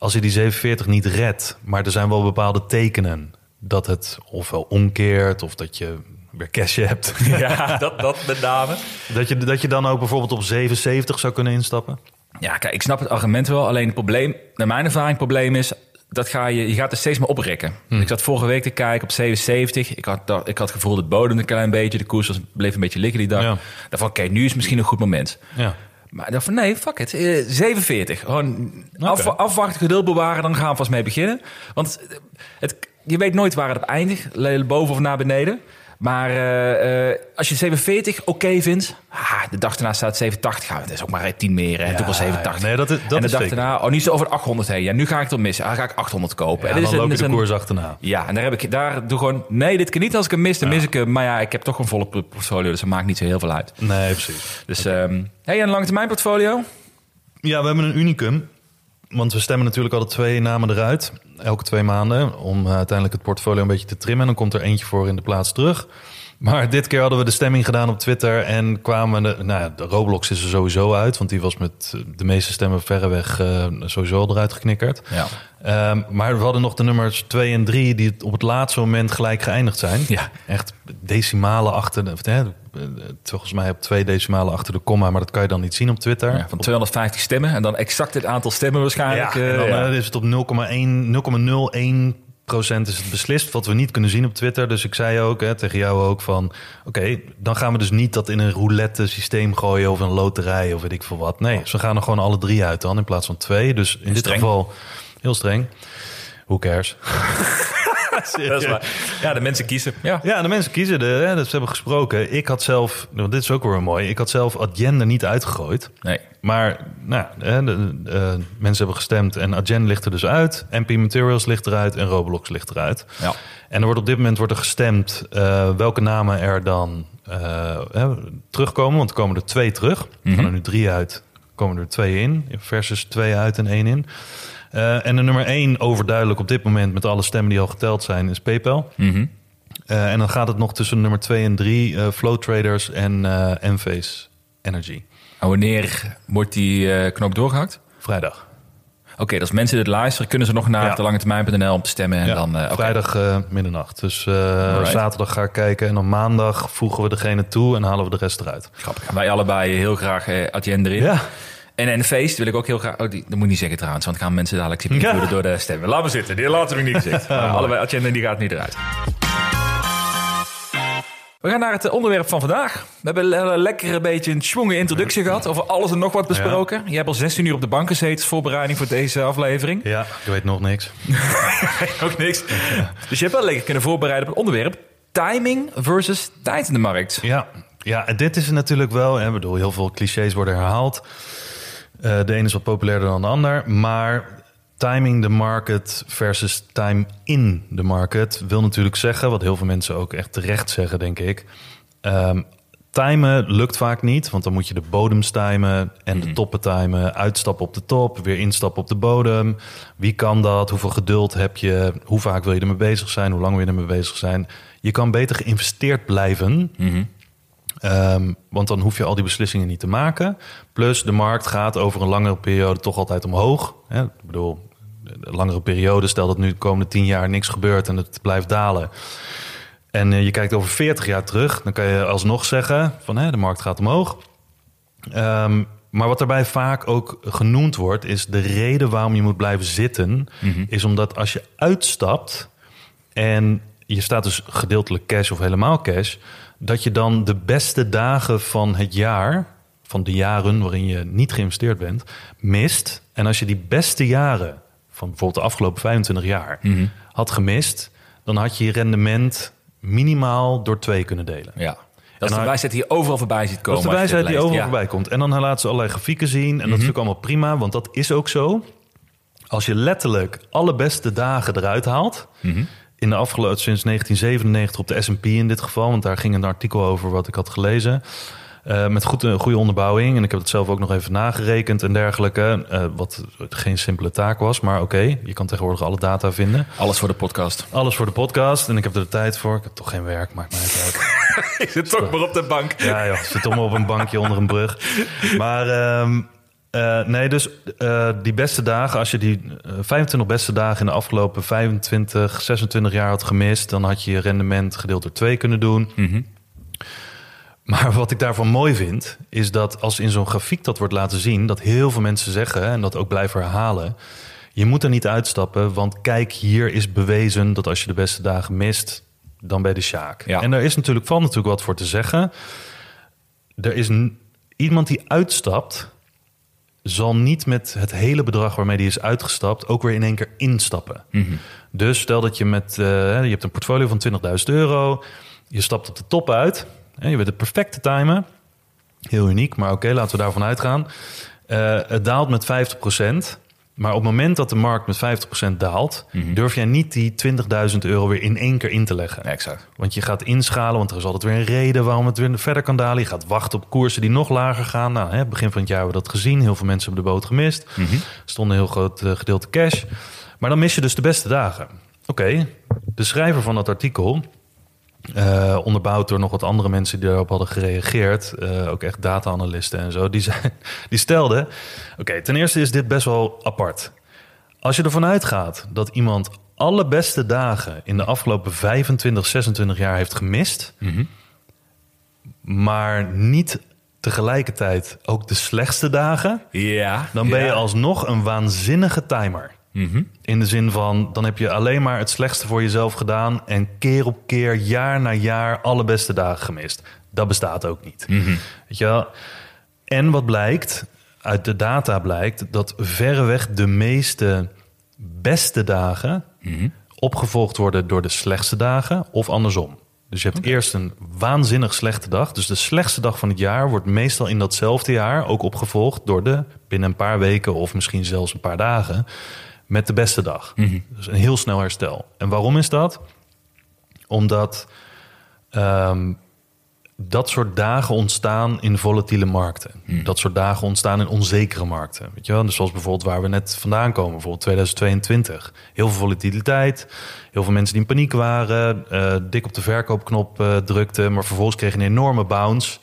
als je die 47 niet redt... maar er zijn wel bepaalde tekenen... dat het ofwel omkeert of dat je weer cash hebt... ja, dat, dat met name. Dat je, dat je dan ook bijvoorbeeld op 77 zou kunnen instappen? Ja, kijk, ik snap het argument wel. Alleen het probleem, naar mijn ervaring, het probleem is... Dat ga je, je gaat er steeds meer oprekken. Ik zat vorige week te kijken op 77. Ik had, dat- ik had het gevoel dat het bodemde een klein beetje. De koers was, bleef een beetje liggen die dag. Ja. Daarvan, oké, nu is misschien een goed moment. Ja. Maar ik dacht van nee, fuck it. Eh, 47. Gewoon af, Oké. afwachten, geduld bewaren, dan gaan we vast mee beginnen. Want eh, het, je weet nooit waar het op eindigt, boven of naar beneden. Maar eh, eh, als je 47 oké vindt, ah, de dag daarna staat 87. Ja, dat is ook maar 10 meer. En toen was 87. nee, dat is- dat en de is dag zeker. daarna, oh, is het over de 800 heen. Ja, nu ga ik het missen. Ah, ga ik 800 kopen. En dan loop je de een- koers achterna. Ja, en daar heb ik daar doe gewoon nee, dit kan niet als ik hem mis, dan mis ik hem. Maar ja, ik heb toch een volle portfolio, dus dat maakt niet zo heel veel uit. Nee, precies. Dus ehm hey, een lange termijn portfolio. Ja, we hebben een unicum. Want we stemmen natuurlijk altijd twee namen eruit. Elke twee maanden. Om eh, uiteindelijk het portfolio een beetje te trimmen. En dan komt er eentje voor in de plaats terug. Maar dit keer hadden we de stemming gedaan op Twitter en kwamen de, nou ja, de Roblox is er sowieso uit, want die was met de meeste stemmen verreweg uh, sowieso eruit geknikkerd. Ja. Um, maar we hadden nog de nummers 2 en 3 die op het laatste moment gelijk geëindigd zijn. Ja. Echt decimalen achter de, hè, volgens mij op twee decimalen achter de komma, maar dat kan je dan niet zien op Twitter. Ja, van 250 stemmen en dan exact het aantal stemmen waarschijnlijk. Ja, en dan is het op 0,1 0,01 procent is het beslist. Wat we niet kunnen zien op Twitter. Dus ik zei ook hè, tegen jou ook van... oké, dan gaan we dus niet dat in een roulette systeem gooien... of een loterij of weet ik veel wat. Nee, ze gaan er gewoon alle drie uit dan in plaats van twee. Dus in dit geval heel streng. Who cares? dat is waar. Ja, de mensen kiezen. Ja, ja de mensen kiezen. De, hè, dat ze hebben gesproken. Ik had zelf, nou, dit is ook weer mooi. Ik had zelf Adyen niet uitgegooid. Nee. Maar nou, hè, de, de, mensen hebben gestemd en Adyen ligt er dus uit. MP Materials ligt eruit en Roblox ligt eruit. Ja. En er wordt op dit moment wordt er gestemd uh, welke namen er dan uh, terugkomen. Want er komen er twee terug. Mm -hmm. gaan er nu drie uit, komen er twee in. Versus twee uit en één in. Uh, en de nummer één overduidelijk op dit moment met alle stemmen die al geteld zijn is PayPal. Mm -hmm. uh, en dan gaat het nog tussen nummer twee en drie uh, Flow Traders en Enphase Energy. En wanneer wordt die knop doorgehakt? Vrijdag. Oké, okay, dus mensen dit luisteren, kunnen ze nog naar ja. de lange termijn.nl om te stemmen. En ja, dan, okay. Vrijdag middernacht. Dus zaterdag ga ik kijken en op maandag voegen we degene toe en halen we de rest eruit. Grappig. Wij allebei heel graag Adyen erin. Ja. En een feest wil ik ook heel graag. Oh, die, dat moet ik niet zeggen trouwens, want gaan mensen dadelijk zitten ja. door de stemmen. Laat me zitten, die laten we niet gezegd. allebei agenda die gaat niet eruit. We gaan naar het onderwerp van vandaag. We hebben een lekkere beetje een schwongen introductie gehad. Over alles en nog wat besproken. Je hebt al 16 uur op de bank gezeten voorbereiding voor deze aflevering. Ja, ik weet nog niks. nog niks. Ja. Dus je hebt wel lekker kunnen voorbereiden op het onderwerp. Timing versus tijd in de markt. Ja, ja en dit is natuurlijk wel... Ik bedoel, heel veel clichés worden herhaald. Uh, de ene is wat populairder dan de ander. Maar timing the market versus time in the market wil natuurlijk zeggen, wat heel veel mensen ook echt terecht zeggen, denk ik. Um, timen lukt vaak niet, want dan moet je de bodems timen en de toppen timen. Uitstappen op de top, weer instappen op de bodem. Wie kan dat? Hoeveel geduld heb je? Hoe vaak wil je ermee bezig zijn? Hoe lang wil je ermee bezig zijn? Je kan beter geïnvesteerd blijven. Mm -hmm. Um, want dan hoef je al die beslissingen niet te maken. Plus de markt gaat over een langere periode toch altijd omhoog. Hè? Ik bedoel, een langere periode, stel dat nu de komende tien jaar niks gebeurt en het blijft dalen. En uh, je kijkt over 40 jaar terug, dan kan je alsnog zeggen van hè, de markt gaat omhoog. Um, maar wat daarbij vaak ook genoemd wordt, is de reden waarom je moet blijven zitten, mm -hmm. is omdat als je uitstapt en je staat dus gedeeltelijk cash of helemaal cash, dat je dan de beste dagen van het jaar, van de jaren waarin je niet geïnvesteerd bent, mist. En als je die beste jaren van bijvoorbeeld de afgelopen 25 jaar mm -hmm. had gemist, dan had je je rendement minimaal door twee kunnen delen. Ja. Dat is de wijsheid die je overal voorbij ziet komen. Dat is de wijsheid die overal ja. voorbij komt. En dan laten ze allerlei grafieken zien. En mm -hmm. dat is natuurlijk allemaal prima, want dat is ook zo. Als je letterlijk alle beste dagen eruit haalt... Mm -hmm in de afgelopen sinds 1997 op de S&P in dit geval, want daar ging een artikel over wat ik had gelezen. Uh, met goed, een goede onderbouwing. En ik heb het zelf ook nog even nagerekend en dergelijke. Uh, wat geen simpele taak was. Maar oké, okay, je kan tegenwoordig alle data vinden. Alles voor de podcast. Alles voor de podcast. En ik heb er de tijd voor. Ik heb toch geen werk, maakt mij uit. ik zit toch maar op de bank. Ja, ja, zit toch maar op een bankje onder een brug. Maar... Um, uh, nee, dus uh, die beste dagen, als je die uh, 25 beste dagen in de afgelopen 25, 26 jaar had gemist, dan had je je rendement gedeeld door twee kunnen doen. Mm -hmm. Maar wat ik daarvan mooi vind, is dat als in zo'n grafiek dat wordt laten zien, dat heel veel mensen zeggen en dat ook blijven herhalen. Je moet er niet uitstappen, want kijk, hier is bewezen dat als je de beste dagen mist, dan ben je de sjaak. Ja. En daar is natuurlijk van natuurlijk wat voor te zeggen. Er is iemand die uitstapt zal niet met het hele bedrag waarmee die is uitgestapt ook weer in één keer instappen. Mm -hmm. Dus stel dat je met uh, je hebt een portfolio van 20.000 euro, je stapt op de top uit, en je weet het perfecte timen, heel uniek, maar oké, okay, laten we daarvan uitgaan. Uh, het daalt met 50%. Maar op het moment dat de markt met 50% daalt, Mhm. mm -hmm. durf jij niet die 20.000 euro weer in één keer in te leggen. Exact. Want je gaat inschalen, want er is altijd weer een reden waarom het weer verder kan dalen. Je gaat wachten op koersen die nog lager gaan. Nou, hè, begin van het jaar hebben we dat gezien. Heel veel mensen hebben de boot gemist. Mm -hmm. Stond een heel groot uh, gedeelte cash. Maar dan mis je dus de beste dagen. Oké, okay. de schrijver van dat artikel eh, onderbouwd door nog wat andere mensen die daarop hadden gereageerd. eh, ook echt data-analysten en zo. Die, zijn, die stelden: Oké, ten eerste is dit best wel apart. Als je ervan uitgaat dat iemand alle beste dagen in de afgelopen 25, 26 jaar heeft gemist, maar niet tegelijkertijd ook de slechtste dagen, Ja. dan ben je alsnog een waanzinnige timer. Mhm. In de zin van, dan heb je alleen maar het slechtste voor jezelf gedaan... en keer op keer, jaar na jaar, alle beste dagen gemist. Dat bestaat ook niet. Weet je wel? En wat blijkt, uit de data blijkt... dat verreweg de meeste beste dagen... opgevolgd worden door de slechtste dagen of andersom. Dus je hebt eerst een waanzinnig slechte dag. Dus de slechtste dag van het jaar wordt meestal in datzelfde jaar... ook opgevolgd door de binnen een paar weken... of misschien zelfs een paar dagen met de beste dag. Dus een heel snel herstel. En waarom is dat? Omdat ehm, dat soort dagen ontstaan in volatiele markten. Dat soort dagen ontstaan in onzekere markten. Weet je wel? Dus zoals bijvoorbeeld waar we net vandaan komen, bijvoorbeeld 2022. Heel veel volatiliteit, heel veel mensen die in paniek waren, eh, dik op de verkoopknop eh, drukten, maar vervolgens kregen een enorme bounce.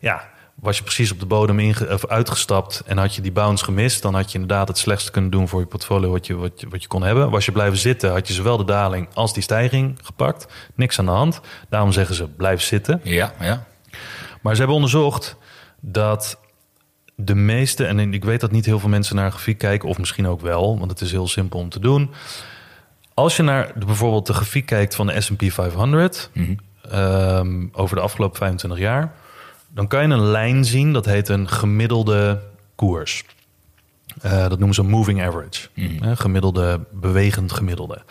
Ja, was je precies op de bodem of uitgestapt en had je die bounce gemist, dan had je inderdaad het slechtste kunnen doen voor je portfolio wat je, wat je, wat je kon hebben. Was je blijven zitten, had je zowel de daling als die stijging gepakt. Niks aan de hand. Daarom zeggen ze blijf zitten. Ja, ja. Maar ze hebben onderzocht dat de meeste, en ik weet dat niet heel veel mensen naar een grafiek kijken, of misschien ook wel, want het is heel simpel om te doen. Als je naar de, bijvoorbeeld de grafiek kijkt van de SP 500 ehm, over de afgelopen 25 jaar, dan kan je een lijn zien dat heet een gemiddelde koers. Eh, dat noemen ze een moving average. Hè, gemiddelde, bewegend gemiddelde.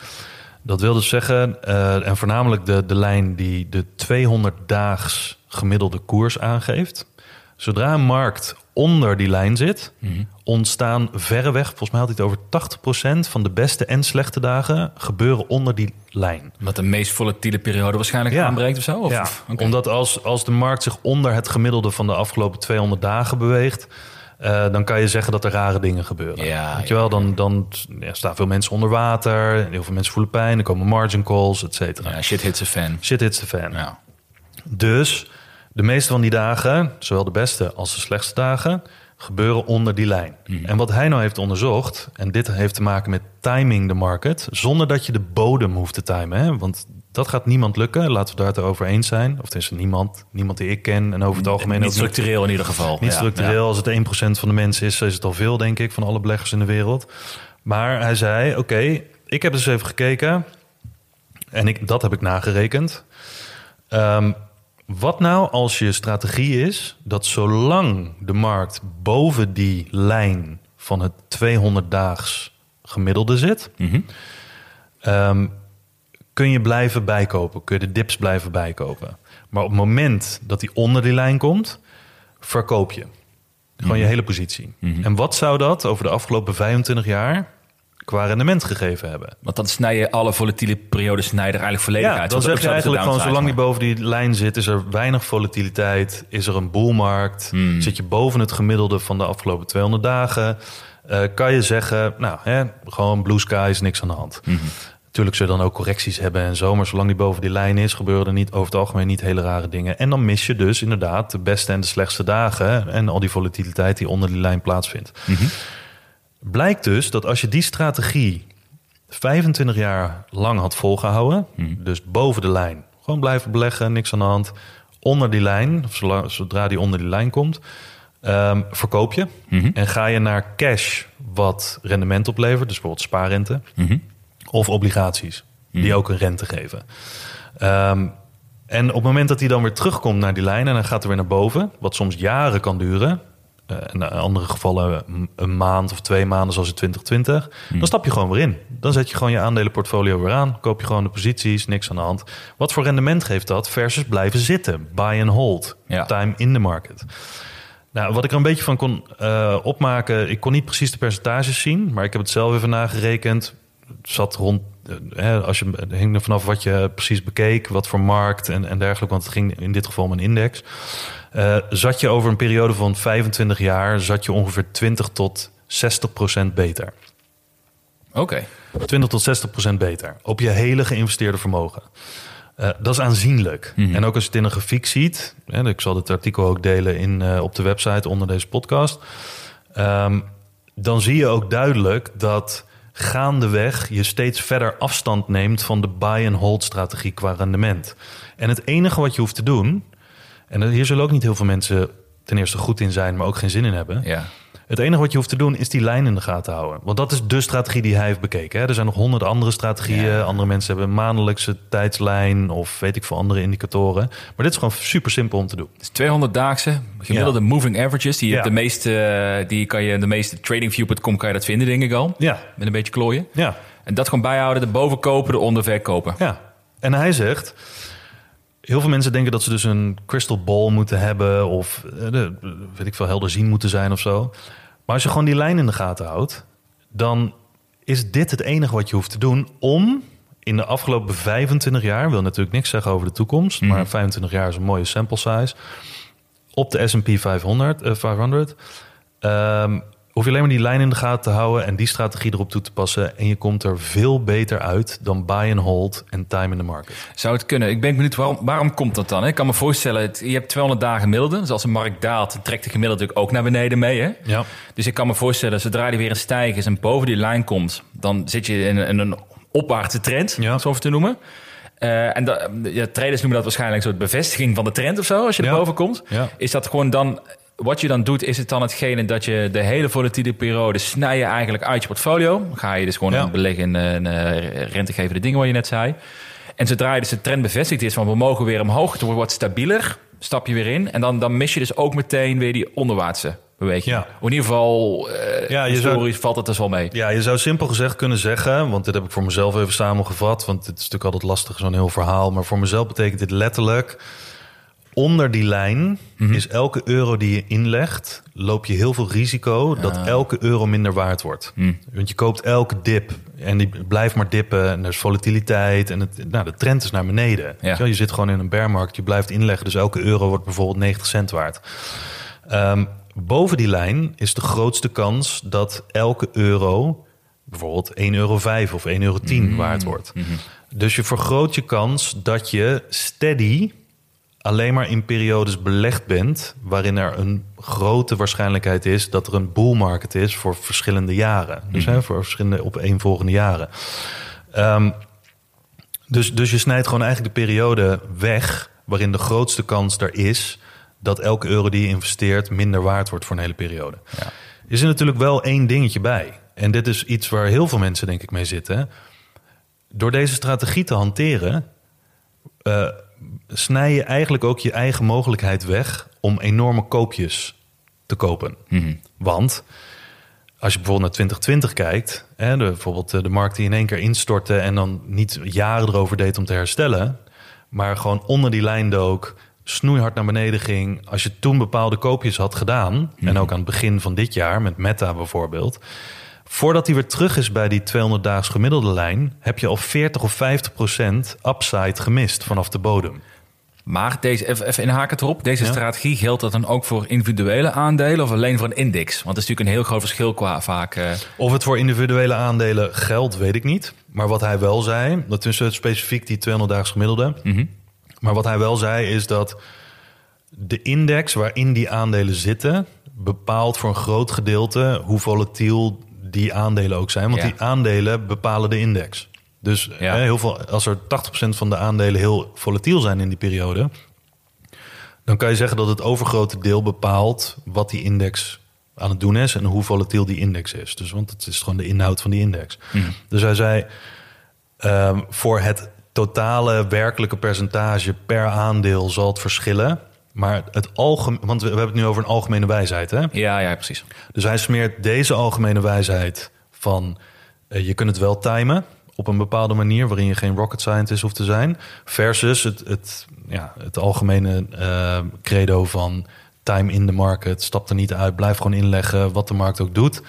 Dat wil dus zeggen, eh, en voornamelijk de, de lijn die de 200-daags gemiddelde koers aangeeft. Zodra een markt onder die lijn zit, ontstaan verreweg, volgens mij had hij het over 80% van de beste en slechte dagen gebeuren onder die lijn. Wat de meest volatiele periode waarschijnlijk Ja. aanbreekt of zo? Of, Ja, omdat als, als de markt zich onder het gemiddelde van de afgelopen 200 dagen beweegt, eh, dan kan je zeggen dat er rare dingen gebeuren. Ja, Weet je wel, dan, dan ja, staan veel mensen onder water, heel veel mensen voelen pijn, er komen margin calls, et cetera. Ja, shit hits a fan. Shit hits the fan. Ja. Dus de meeste van die dagen, zowel de beste als de slechtste dagen, gebeuren onder die lijn. En wat hij nou heeft onderzocht, en dit heeft te maken met timing de market, zonder dat je de bodem hoeft te timen. Hè? Want dat gaat niemand lukken, laten we daar het over eens zijn. Of is niemand, niemand die ik ken en over het algemeen Niet ook niet. structureel in ieder geval. Niet Ja, structureel. Als het 1% van de mensen is, is het al veel, denk ik, van alle beleggers in de wereld. Maar hij zei: Oké, ik heb dus even gekeken. En ik, dat heb ik nagerekend. Ehm, wat nou als je strategie is dat zolang de markt boven die lijn van het 200-daags gemiddelde zit, Mhm. ehm, kun je blijven bijkopen, kun je de dips blijven bijkopen. Maar op het moment dat die onder die lijn komt, verkoop je. Gewoon je hele positie. En wat zou dat over de afgelopen 25 jaar qua rendement gegeven hebben? Want dan snij je alle volatiele periodes snij je er eigenlijk volledig Ja, uit. dan zeg je eigenlijk gewoon, zolang die boven die lijn zit, is er weinig volatiliteit. Is er een boelmarkt? Zit je boven het gemiddelde van de afgelopen 200 dagen? eh, kan je zeggen, nou, hè, gewoon blue sky is niks aan de hand. Natuurlijk zullen dan ook correcties hebben en zo, maar zolang die boven die lijn is, gebeuren er niet over het algemeen niet hele rare dingen. En dan mis je dus inderdaad de beste en de slechtste dagen en al die volatiliteit die onder die lijn plaatsvindt. Blijkt dus dat als je die strategie 25 jaar lang had volgehouden, dus boven de lijn, gewoon blijven beleggen, niks aan de hand, onder die lijn, of zodra die onder die lijn komt, ehm, verkoop je en ga je naar cash wat rendement oplevert, dus bijvoorbeeld spaarrente of obligaties die ook een rente geven. Ehm, en op het moment dat hij dan weer terugkomt naar die lijn en dan gaat hij weer naar boven, wat soms jaren kan duren, en in andere gevallen een- een maand of twee maanden zoals in 2020, dan stap je gewoon weer in. Dan zet je gewoon je aandelenportfolio weer aan, koop je gewoon de posities, niks aan de hand. Wat voor rendement geeft dat versus blijven zitten, buy and hold, Ja. time in the market. Nou, wat ik er een beetje van kon eh, opmaken, ik kon niet precies de percentages zien, maar ik heb het zelf even nagerekend. Het zat rond, eh, hè, als je hing er vanaf wat je precies bekeek, wat voor markt en, en dergelijke, want het ging in dit geval om een index. Eh, zat je over een periode van 25 jaar, zat je ongeveer 20 tot 60 procent beter. Oké. 20 tot 60 procent beter op je hele geïnvesteerde vermogen. Eh, dat is aanzienlijk. Mhm. En ook als je het in een grafiek ziet, hè, ik zal het artikel ook delen in, eh, op de website onder deze podcast. Ehm, dan zie je ook duidelijk dat gaandeweg je steeds verder afstand neemt van de buy-and-hold strategie qua rendement. En het enige wat je hoeft te doen, en hier zullen ook niet heel veel mensen ten eerste goed in zijn, maar ook geen zin in hebben. Ja. Het enige wat je hoeft te doen is die lijn in de gaten houden. Want dat is de strategie die hij heeft bekeken. Hè. Er zijn nog honderd andere strategieën. Ja. Andere mensen hebben een maandelijkse tijdslijn of weet ik veel andere indicatoren. Maar dit is gewoon super simpel om te doen. Dus 200-daagse gemiddelde moving averages. Die, Ja. de meeste, die kan je in de meeste tradingview.com kan je dat vinden, denk ik al. Ja, Met een beetje klooien. ja, En dat gewoon bijhouden, de boven kopen, de onder verkopen. ja. En hij zegt... Heel veel mensen denken dat ze dus een crystal ball moeten hebben... of eh, weet ik veel, helder zien moeten zijn of zo. Maar als je gewoon die lijn in de gaten houdt... dan is dit het enige wat je hoeft te doen om in de afgelopen 25 jaar... wil natuurlijk niks zeggen over de toekomst... maar 25 jaar is een mooie sample size... op de S&P 500, eh, 500 ehm, hoef je alleen maar die lijn in de gaten te houden... en die strategie erop toe te passen... en je komt er veel beter uit dan buy and hold en time in the market. Zou het kunnen? Ik ben benieuwd, waarom, waarom komt dat dan? hè? Ik kan me voorstellen, het- je hebt 200 dagen gemiddelde. Dus als een markt daalt, trekt de gemiddelde natuurlijk ook naar beneden mee. Hè? Ja. Dus ik kan me voorstellen, zodra die weer een stijgen is en boven die lijn komt... dan zit je in, in een opwaartse trend, Ja. zo te noemen. Eh, en ja, traders noemen dat waarschijnlijk een soort bevestiging van de trend of zo, als je Ja. er boven komt. Ja. Is dat gewoon dan, wat je dan doet, is het dan hetgene dat je de hele volatiele periode snij je eigenlijk uit je portfolio. Ga je dus gewoon Ja. beleggen in eh, een, eh, rentegevende dingen wat je net zei. En zodra je dus de trend bevestigd is van we mogen weer omhoog, het wordt wat stabieler, stap je weer in. En dan, dan mis je dus ook meteen weer die onderwaartse beweging. Ja. In ieder geval, eh Ja, je historisch valt het dus wel mee. Ja, je zou simpel gezegd kunnen zeggen, want dit heb ik voor mezelf even samengevat, want het is natuurlijk altijd lastig, zo'n heel verhaal. Maar voor mezelf betekent dit letterlijk, onder die lijn is elke euro die je inlegt, loop je heel veel risico dat elke euro minder waard wordt. Want je koopt elke dip en die blijft maar dippen en er is volatiliteit en het, nou, de trend is naar beneden. Je zit gewoon in een bearmarkt, je blijft inleggen, dus elke euro wordt bijvoorbeeld 90 cent waard. Ehm, boven die lijn is de grootste kans dat elke euro bijvoorbeeld 1,05 euro of 1,10 euro waard wordt. Dus je vergroot je kans dat je steady alleen maar in periodes belegd bent waarin er een grote waarschijnlijkheid is dat er een bull market is voor verschillende jaren. Dus hè, voor verschillende opeenvolgende jaren. Ehm, dus, dus je snijdt gewoon eigenlijk de periode weg waarin de grootste kans er is dat elke euro die je investeert minder waard wordt voor een hele periode. Ja. Is er natuurlijk wel één dingetje bij. En dit is iets waar heel veel mensen denk ik mee zitten. Door deze strategie te hanteren, eh, snij je eigenlijk ook je eigen mogelijkheid weg om enorme koopjes te kopen. Want als je bijvoorbeeld naar 2020 kijkt, hè, de, bijvoorbeeld eh, de markt die in één keer instortte en dan niet jaren erover deed om te herstellen, maar gewoon onder die lijn dook, snoeihard naar beneden ging. Als je toen bepaalde koopjes had gedaan, en ook aan het begin van dit jaar met Meta bijvoorbeeld, voordat hij weer terug is bij die 200 daags gemiddelde lijn, heb je al 40 of 50 procent upside gemist vanaf de bodem. Maar deze, even, inhaken erop. Deze Ja. strategie geldt dat dan ook voor individuele aandelen of alleen voor een index? Want dat is natuurlijk een heel groot verschil qua vaak. eh, Of het voor individuele aandelen geldt, weet ik niet. Maar wat hij wel zei, dat is specifiek die 200 daags gemiddelde. Maar wat hij wel zei is dat de index waarin die aandelen zitten... bepaalt voor een groot gedeelte hoe volatiel die aandelen ook zijn. Want Ja. die aandelen bepalen de index. Dus Ja. heel veel, als er 80% van de aandelen heel volatiel zijn in die periode... dan kan je zeggen dat het overgrote deel bepaalt wat die index aan het doen is en hoe volatiel die index is. Dus want het is gewoon de inhoud van die index. Dus hij zei, ehm, voor het totale werkelijke percentage per aandeel zal het verschillen. Maar het algemeen, want we, we hebben het nu over een algemene wijsheid, hè? ja, ja, precies. Dus hij smeert deze algemene wijsheid van eh, je kunt het wel timen op een bepaalde manier waarin je geen rocket scientist hoeft te zijn, versus het, het, ja, het algemene eh, credo van time in the market, stap er niet uit, blijf gewoon inleggen wat de markt ook doet.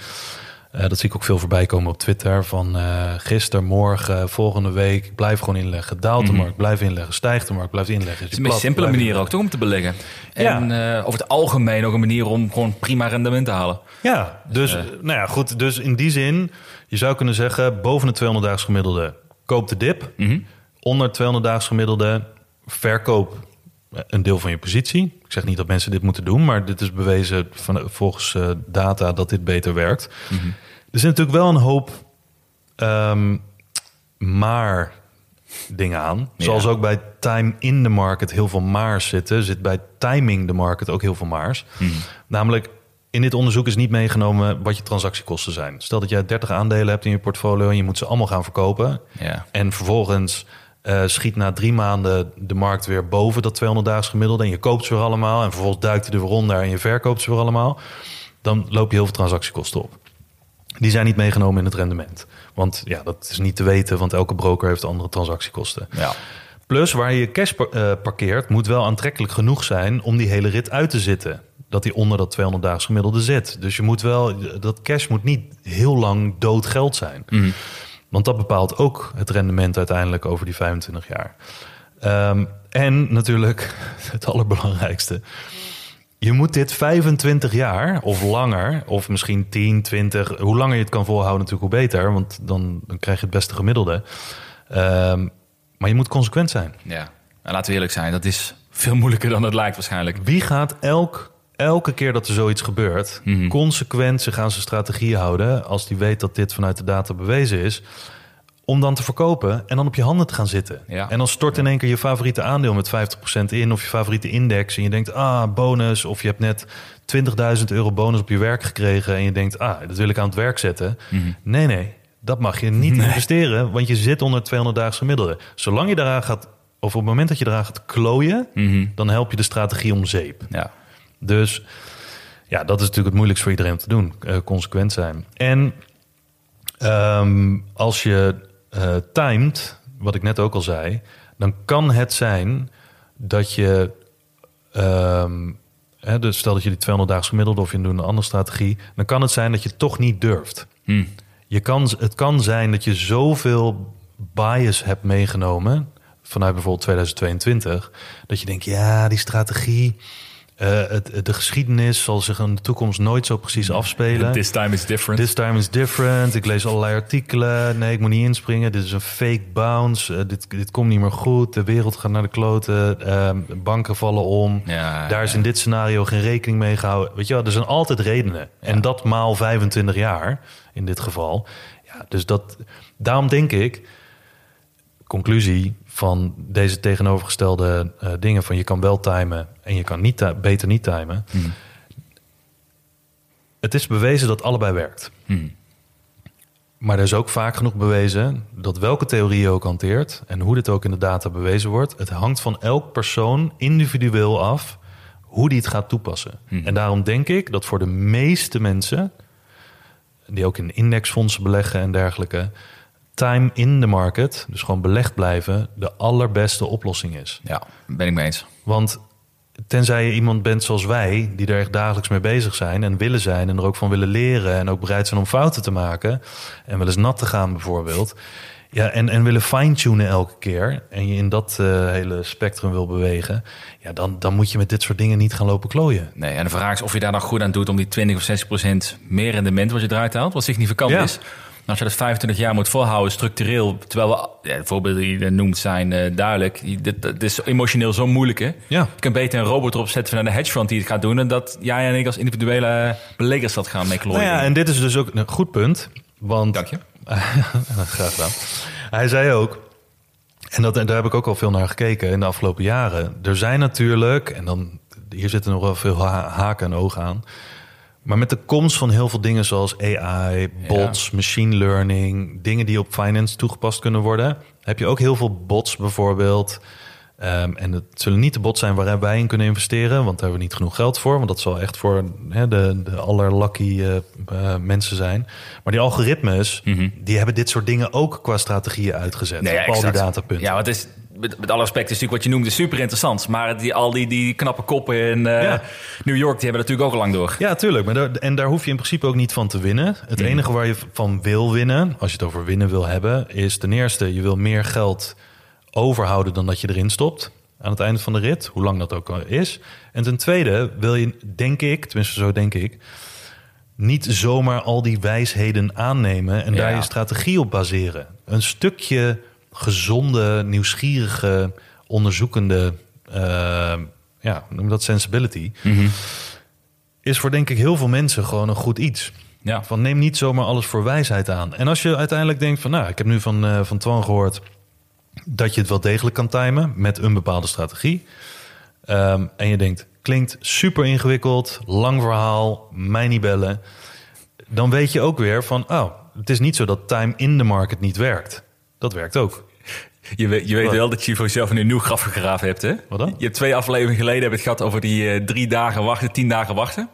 Eh, dat zie ik ook veel voorbij komen op Twitter. Van eh gisteren, morgen, volgende week. Blijf gewoon inleggen. Daalt de markt, blijf inleggen. Stijgt de markt, blijf inleggen. Het is een een simpele manier ook, toch, om te beleggen. Ja. En eh, over het algemeen ook een manier om gewoon prima rendement te halen. Ja, dus, eh, nou ja, goed. Dus in die zin, je zou kunnen zeggen, boven de 200 daags gemiddelde, koop de dip. Mhm. onder 200 daags gemiddelde verkoop een deel van je positie. Ik zeg niet dat mensen dit moeten doen, maar dit is bewezen van, volgens uh, data dat dit beter werkt. Er zit natuurlijk wel een hoop ehm, maar dingen aan. Zoals ook bij time in the market heel veel maars zitten, zit bij timing the market ook heel veel maars. Namelijk, in dit onderzoek is niet meegenomen wat je transactiekosten zijn. Stel dat jij 30 aandelen hebt in je portfolio en je moet ze allemaal gaan verkopen. Ja. En vervolgens uh, schiet na drie maanden de markt weer boven dat 200 daags gemiddelde. En je koopt ze weer allemaal. En vervolgens duikt hij er weer onder en je verkoopt ze weer allemaal. Dan loop je heel veel transactiekosten op. Die zijn niet meegenomen in het rendement. Want ja, dat is niet te weten, want elke broker heeft andere transactiekosten. Ja. Plus waar je je cash uh, parkeert, moet wel aantrekkelijk genoeg zijn om die hele rit uit te zitten. Dat die onder dat 200 daags gemiddelde zit. Dus je moet wel, dat cash moet niet heel lang dood geld zijn. Mm. Want dat bepaalt ook het rendement uiteindelijk over die 25 jaar. Um, en natuurlijk het allerbelangrijkste. Je moet dit 25 jaar of langer, of misschien 10, 20, hoe langer je het kan volhouden, natuurlijk hoe beter. Want dan, dan krijg je het beste gemiddelde. Um, maar je moet consequent zijn. Ja, en laten we eerlijk zijn, dat is veel moeilijker dan het lijkt waarschijnlijk. Wie gaat elk, elke keer dat er zoiets gebeurt, Mhm. consequent zich aan zijn strategie houden, als die weet dat dit vanuit de data bewezen is, om dan te verkopen en dan op je handen te gaan zitten. Ja. En dan stort in één keer je favoriete aandeel met 50% in, of je favoriete index, en je denkt, ah, bonus, of je hebt net 20.000 euro bonus op je werk gekregen, en je denkt, ah, dat wil ik aan het werk zetten. Mhm. Nee, nee, dat mag je niet investeren, want je zit onder 200 daags gemiddelde. Zolang je daaraan gaat, of op het moment dat je eraan gaat klooien, Mhm. dan help je de strategie om zeep. Ja. Dus ja, dat is natuurlijk het moeilijkst voor iedereen om te doen. eh, consequent zijn. En ehm, als je eh timed, wat ik net ook al zei, dan kan het zijn dat je. ehm, hè, dus stel dat je die 200 daags gemiddelde of je doet een andere strategie, dan kan het zijn dat je toch niet durft. Hm. Je kan, het kan zijn dat je zoveel bias hebt meegenomen vanuit bijvoorbeeld 2022, dat je denkt, ja, die strategie, eh, het, de geschiedenis zal zich in de toekomst nooit zo precies afspelen. This time is different. This time is different. Ik lees allerlei artikelen. Nee, ik moet niet inspringen. Dit is een fake bounce. Eh, dit, dit komt niet meer goed. De wereld gaat naar de kloten. Ehm, banken vallen om. Ja, Daar is in dit scenario geen rekening mee gehouden. Weet je wel, er zijn altijd redenen. En dat maal 25 jaar in dit geval. Ja, dus dat, daarom denk ik, conclusie van deze tegenovergestelde eh, dingen van je kan wel timen en je kan niet beter niet timen. Mhm. Het is bewezen dat allebei werkt. Mhm. Maar er is ook vaak genoeg bewezen dat welke theorie je ook hanteert en hoe dit ook in de data bewezen wordt, het hangt van elk persoon individueel af hoe die het gaat toepassen. Mhm. En daarom denk ik dat voor de meeste mensen, die ook in indexfondsen beleggen en dergelijke, time in the market, dus gewoon belegd blijven, de allerbeste oplossing is. Ja, ben ik mee eens. Want tenzij je iemand bent zoals wij, die er echt dagelijks mee bezig zijn en willen zijn en er ook van willen leren en ook bereid zijn om fouten te maken en wel eens nat te gaan bijvoorbeeld. Ja, en, en willen fine-tunen elke keer en je in dat eh, hele spectrum wil bewegen, ja, dan, dan moet je met dit soort dingen niet gaan lopen klooien. Nee, en de vraag is of je daar dan goed aan doet om die 20 of 60 procent meer rendement wat je eruit haalt, wat significant Ja. is. En als je dat 25 jaar moet volhouden structureel, terwijl we, ja, de voorbeelden die je noemt zijn eh, duidelijk. Dit, dit is emotioneel zo moeilijk hè. Ja. Je kunt beter een robot erop zetten vanuit de hedge fund die het gaat doen, en dat jij en ik als individuele beleggers dat gaan mee klooien. Nou ja, en dit is dus ook een goed punt, want Dank je. Graag gedaan. Hij zei ook, en dat, en daar heb ik ook al veel naar gekeken in de afgelopen jaren. Er zijn natuurlijk, en dan hier zitten nog wel veel ha- haken en ogen aan. Maar met de komst van heel veel dingen zoals AI, bots, machine learning, dingen die op finance toegepast kunnen worden, heb je ook heel veel bots bijvoorbeeld. Ehm, en het zullen niet de bots zijn waar wij in kunnen investeren, want daar hebben we niet genoeg geld voor. Want dat zal echt voor de, de allerlucky eh, eh, mensen zijn. Maar die algoritmes, die hebben dit soort dingen ook qua strategieën uitgezet. Nee, ja, op al die datapunten. Ja, wat is met, met alle respect is natuurlijk wat je noemt is super interessant. Maar die, al die, die knappe koppen in eh, Ja. New York, die hebben natuurlijk ook al lang door. Ja, tuurlijk. Maar daar, en daar hoef je in principe ook niet van te winnen. Het enige waar je van wil winnen, als je het over winnen wil hebben, is ten eerste, je wil meer geld overhouden dan dat je erin stopt. Aan het einde van de rit, hoe lang dat ook is. En ten tweede wil je, denk ik, tenminste zo denk ik, niet zomaar al die wijsheden aannemen en daar je strategie op baseren. Een stukje gezonde, nieuwsgierige, onderzoekende, eh, ja, noem dat sensibility, is voor denk ik heel veel mensen gewoon een goed iets. Ja. Van neem niet zomaar alles voor wijsheid aan. En als je uiteindelijk denkt van, nou, ik heb nu van, eh van Twan gehoord dat je het wel degelijk kan timen met een bepaalde strategie. Ehm, en je denkt, klinkt super ingewikkeld, lang verhaal, mij niet bellen. Dan weet je ook weer van, oh, het is niet zo dat time in the market niet werkt. Dat werkt ook. Je weet, je weet Wat? wel dat je voor jezelf een nieuw graf gegraven hebt, hè? Wat dan? Je hebt twee afleveringen geleden hebben het gehad over die eh, drie dagen wachten, tien dagen wachten.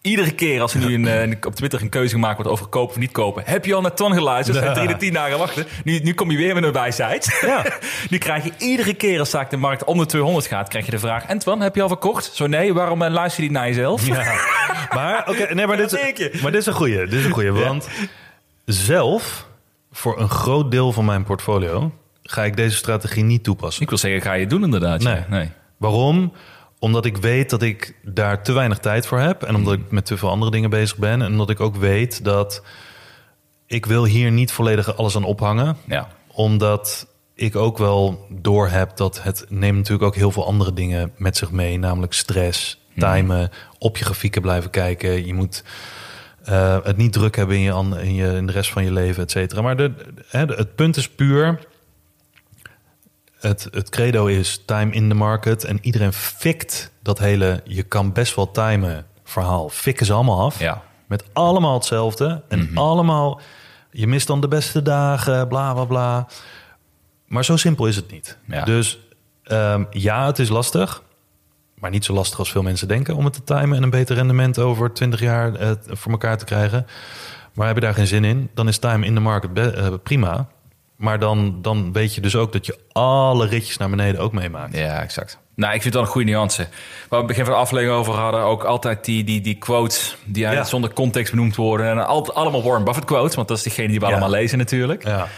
Iedere keer als er nu een, eh, op Twitter een keuze gemaakt wordt over kopen of niet kopen, heb je al naar Ton geluisterd. Dat zijn drie de tien dagen wachten. Nu, nu kom je weer met een wijsheid. Ja. nu krijg je iedere keer als zaak de markt om de 200 gaat, krijg je de vraag: En Twan, heb je al verkocht? Zo nee, waarom eh, luister je niet naar jezelf? Ja. Maar, oké, nee, maar, dit, maar dit is een goeie. Dit is een goeie, want zelf, voor een groot deel van mijn portfolio, ga ik deze strategie niet toepassen. Ik wil zeggen, ga je doen inderdaad. Nee. nee. Waarom? Omdat ik weet dat ik daar te weinig tijd voor heb. En omdat ik met te veel andere dingen bezig ben. En omdat ik ook weet dat ik wil hier niet volledig alles aan ophangen. Ja. Omdat ik ook wel doorheb dat het neemt natuurlijk ook heel veel andere dingen met zich mee. Namelijk stress, timen, op je grafieken blijven kijken. Je moet eh, het niet druk hebben in, je, in, je, in de rest van je leven, et cetera. Maar de, het punt is puur... Het, het credo is time in the market. En iedereen fikt dat hele... je kan best wel timen verhaal. Fikken ze allemaal af. Ja. Met allemaal hetzelfde. En allemaal... Je mist dan de beste dagen, bla, bla, bla. Maar zo simpel is het niet. Ja. Dus ehm, ja, het is lastig. Maar niet zo lastig als veel mensen denken... om het te timen en een beter rendement over 20 jaar eh, voor elkaar te krijgen. Maar heb je daar geen zin in, dan is time in the market eh, prima. Maar dan, dan weet je dus ook dat je alle ritjes naar beneden ook meemaakt. Ja, exact. Nou, ik vind het wel een goede nuance. Waar we het begin van de aflevering over hadden, ook altijd die, die, die quotes die Ja. zonder context benoemd worden. En altijd allemaal Warren Buffett quotes, want dat is degene die we Ja. allemaal lezen natuurlijk. Ja.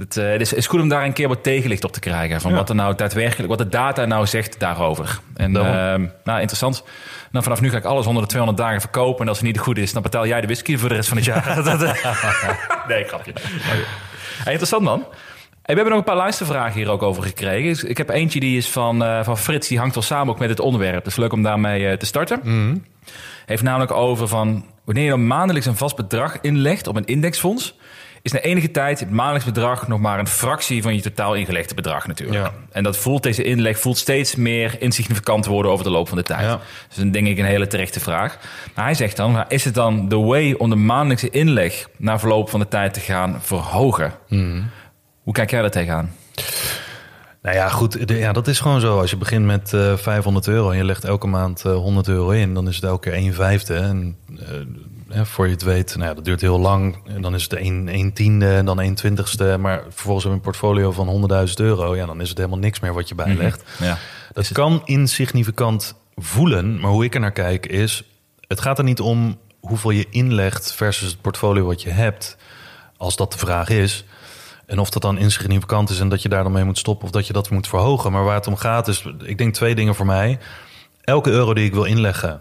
Het, eh, het is, is goed om daar een keer wat tegenlicht op te krijgen. Van Ja. wat er nou daadwerkelijk, wat de data nou zegt daarover. En ehm, nou, interessant. Nou, vanaf nu ga ik alles onder de 200 dagen verkopen. En als het niet goed is, dan betaal jij de whisky voor de rest van het jaar. Eh, nee, grapje. Hey, interessant man. Hey, we hebben nog een paar luistervragen hier ook over gekregen. Ik heb eentje die is van, eh, van Frits. Die hangt wel samen ook met het onderwerp. Dus leuk om daarmee te starten. Heeft namelijk over van... wanneer je dan maandelijks een vast bedrag inlegt op een indexfonds... is na enige tijd het maandelijks bedrag nog maar een fractie van je totaal ingelegde bedrag natuurlijk. Ja. En dat voelt, deze inleg voelt steeds meer insignificant worden over de loop van de tijd. Ja. Dus dan denk ik een hele terechte vraag. Maar hij zegt dan, is het dan de way om de maandelijkse inleg... na verloop van de tijd te gaan verhogen? Hoe kijk jij daar tegenaan? Nou ja, goed. de- ja, dat is gewoon zo. Als je begint met eh 500 euro en je legt elke maand eh, 100 euro in, dan is het elke keer 1 vijfde. En eh, hè, voor je het weet, nou ja, dat duurt heel lang. En dan is het 1, 1 tiende en dan 1 twintigste. Maar vervolgens heb je een portfolio van 100.000 euro. Ja, dan is het helemaal niks meer wat je bijlegt. Ja. Dat kan insignificant voelen, maar hoe ik er naar kijk is... het gaat er niet om hoeveel je inlegt versus het portfolio wat je hebt... als dat de vraag is. En of dat dan insignificant is en dat je daar dan mee moet stoppen... of dat je dat moet verhogen. Maar waar het om gaat is, ik denk twee dingen voor mij. Elke euro die ik wil inleggen,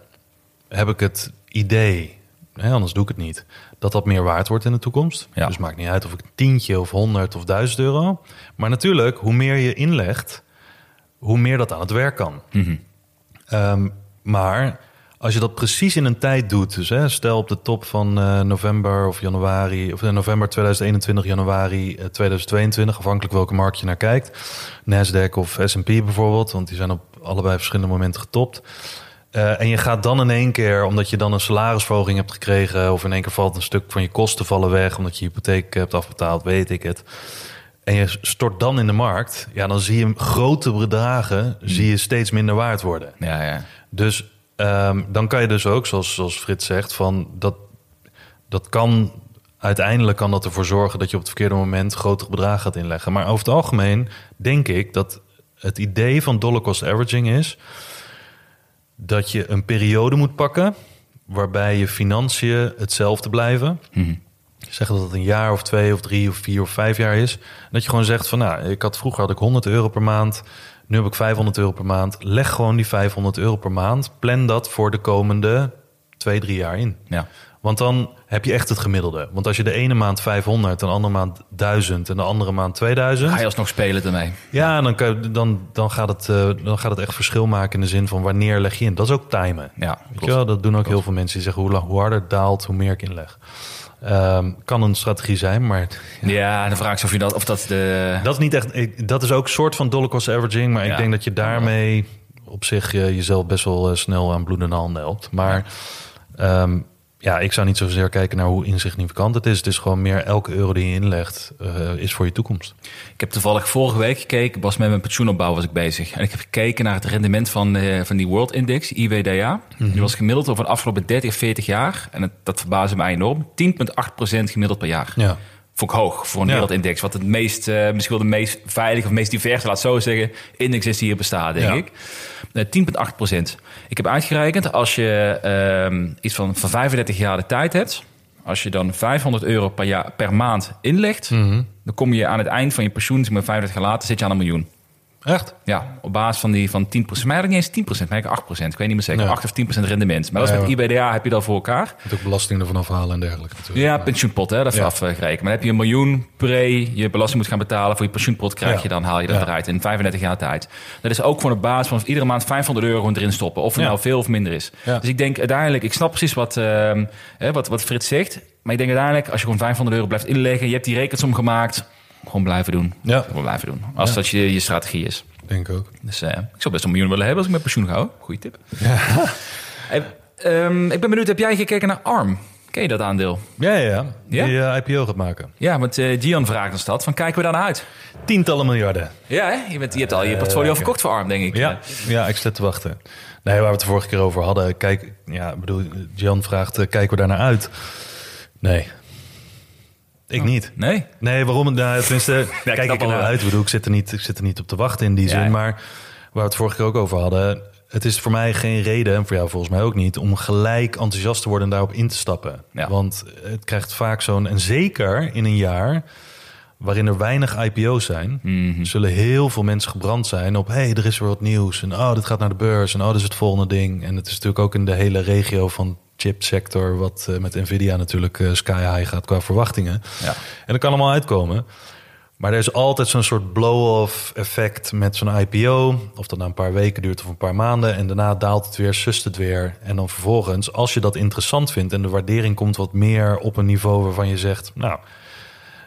heb ik het idee... Hè, anders doe ik het niet. Dat dat meer waard wordt in de toekomst. Ja. Dus maakt niet uit of ik tientje of honderd of duizend euro. Maar natuurlijk, hoe meer je inlegt, hoe meer dat aan het werk kan. Ehm, maar als je dat precies in een tijd doet, dus hè, stel op de top van eh, november of januari, of eh, november 2021, januari eh, 2022, afhankelijk welke markt je naar kijkt, Nasdaq of S&P bijvoorbeeld, want die zijn op allebei verschillende momenten getopt. Eh, en je gaat dan in één keer, omdat je dan een salarisverhoging hebt gekregen, of in één keer valt een stuk van je kosten vallen weg, omdat je hypotheek hebt afbetaald, weet ik het. En je stort dan in de markt, ja, dan zie je grote bedragen zie je steeds minder waard worden. Ja, ja. Dus ehm, dan kan je dus ook, zoals, zoals Frits zegt, van dat, dat kan uiteindelijk kan dat ervoor zorgen dat je op het verkeerde moment grotere bedragen gaat inleggen. Maar over het algemeen denk ik dat het idee van dollar cost averaging is dat je een periode moet pakken waarbij je financiën hetzelfde blijven. Zeg dat het een jaar of twee of drie of vier of vijf jaar is. Dat je gewoon zegt van nou, ik had vroeger had ik 100 euro per maand. Nu heb ik 500 euro per maand. Leg gewoon die 500 euro per maand. Plan dat voor de komende twee, drie jaar in. ja. Want dan heb je echt het gemiddelde. Want als je de ene maand 500, de andere maand 1000 en de andere maand 2000. Ga je alsnog spelen ermee? Ja, dan, kan, je- dan, dan, gaat het, eh, dan gaat het echt verschil maken in de zin van wanneer leg je in. Dat is ook timen. Ja, Weet je wel, dat doen ook heel veel mensen die zeggen hoe, lang- hoe harder het daalt, hoe meer ik inleg. Ehm, kan een strategie zijn, maar Ja, dan vraag ze of, je dat, of dat de... dat is niet echt. Dat is ook een soort van dollar cost averaging, maar Ja. ik denk dat je daarmee op zich eh, jezelf best wel eh, snel aan bloedende handen helpt. Maar ja. Ja, ik zou niet zozeer kijken naar hoe insignificant het is. Het is gewoon meer elke euro die je inlegt eh, is voor je toekomst. Ik heb toevallig vorige week gekeken, was met mijn pensioenopbouw was ik bezig. En ik heb gekeken naar het rendement van, eh, van die World Index, IWDA. Die was gemiddeld over de afgelopen 30, 40 jaar. En het, dat verbaasde mij enorm. 10,8% gemiddeld per jaar. Ja. Vond ik hoog voor een Ja. wereldindex. Wat het meest, eh, misschien wel de meest veilige of meest diverse, laat zo zeggen, index is die hier bestaat, denk Ja. ik. Eh, 10,8 procent. Ik heb uitgerekend, als je ehm, iets van, van 35 jaar de tijd hebt, als je dan 500 euro per, jaar, per maand inlegt, Mhm. dan kom je aan het eind van je pensioen, zeg maar 35 jaar later, zit je aan een miljoen. Echt? Ja, op basis van die van 10 procent. Maar eigenlijk niet eens 10 procent, maar eigenlijk 8 procent. Ik weet niet meer zeker. Nee. 8 of 10 procent rendement. Maar dat is Ja, met IBDA heb je dat voor elkaar. Moet ook belasting ervan afhalen en dergelijke natuurlijk. Ja, pensioenpot, hè, dat is Ja. afgerekend. Maar dan heb je een miljoen pre je belasting moet gaan betalen voor je pensioenpot, krijg je dan, haal je dat eruit in 35 jaar tijd. Dat is ook voor een basis van iedere maand 500 euro erin stoppen. Of het nou veel of minder is. Dus ik denk uiteindelijk, ik snap precies wat, hè, wat, wat Frits zegt. Maar ik denk uiteindelijk, als je gewoon 500 euro blijft inleggen, je hebt die rekensom gemaakt, gewoon blijven doen. Ja. Gewoon blijven doen. Als Ja. dat je, je strategie is. Denk ook. Dus eh, ik zou best een miljoen willen hebben als ik met pensioen ga. Goeie tip. Hey, ehm, ik ben benieuwd, heb jij gekeken naar ARM? Ken je dat aandeel? Ja, ja, ja. Die eh, IPO gaat maken. Ja, want eh Gian vraagt ons dat. Van, kijken we daar naar uit? Tientallen miljarden. Ja, hè? Je, bent, je hebt al je portfolio verkocht voor ARM, denk ik. Ja, ja, ik zit te wachten. Nee, waar we het de vorige keer over hadden. Kijk, ja, bedoel, Jan vraagt, kijken we daar naar uit? Nee. Ik niet. Nee? Nee, waarom? Nou, tenminste, kijk ik er al naar wel. uit. Ik bedoel, ik zit, er niet, ik zit er niet op te wachten in die Ja, zin. ja. Maar waar we het vorige keer ook over hadden... het is voor mij geen reden, en voor jou volgens mij ook niet... om gelijk enthousiast te worden en daarop in te stappen. Want het krijgt vaak zo'n... en zeker in een jaar waarin er weinig IPO's zijn... Mhm. zullen heel veel mensen gebrand zijn op... hé, hey, er is weer wat nieuws en oh, dit gaat naar de beurs... en oh, dit is het volgende ding. En het is natuurlijk ook in de hele regio van chipsector... wat eh, met Nvidia natuurlijk eh, sky high gaat qua verwachtingen. Ja. En dat kan allemaal uitkomen. Maar er is altijd zo'n soort blow-off effect met zo'n IPO. Of dat nou een paar weken duurt of een paar maanden. En daarna daalt het weer, sust het weer. En dan vervolgens, als je dat interessant vindt... en de waardering komt wat meer op een niveau waarvan je zegt... nou,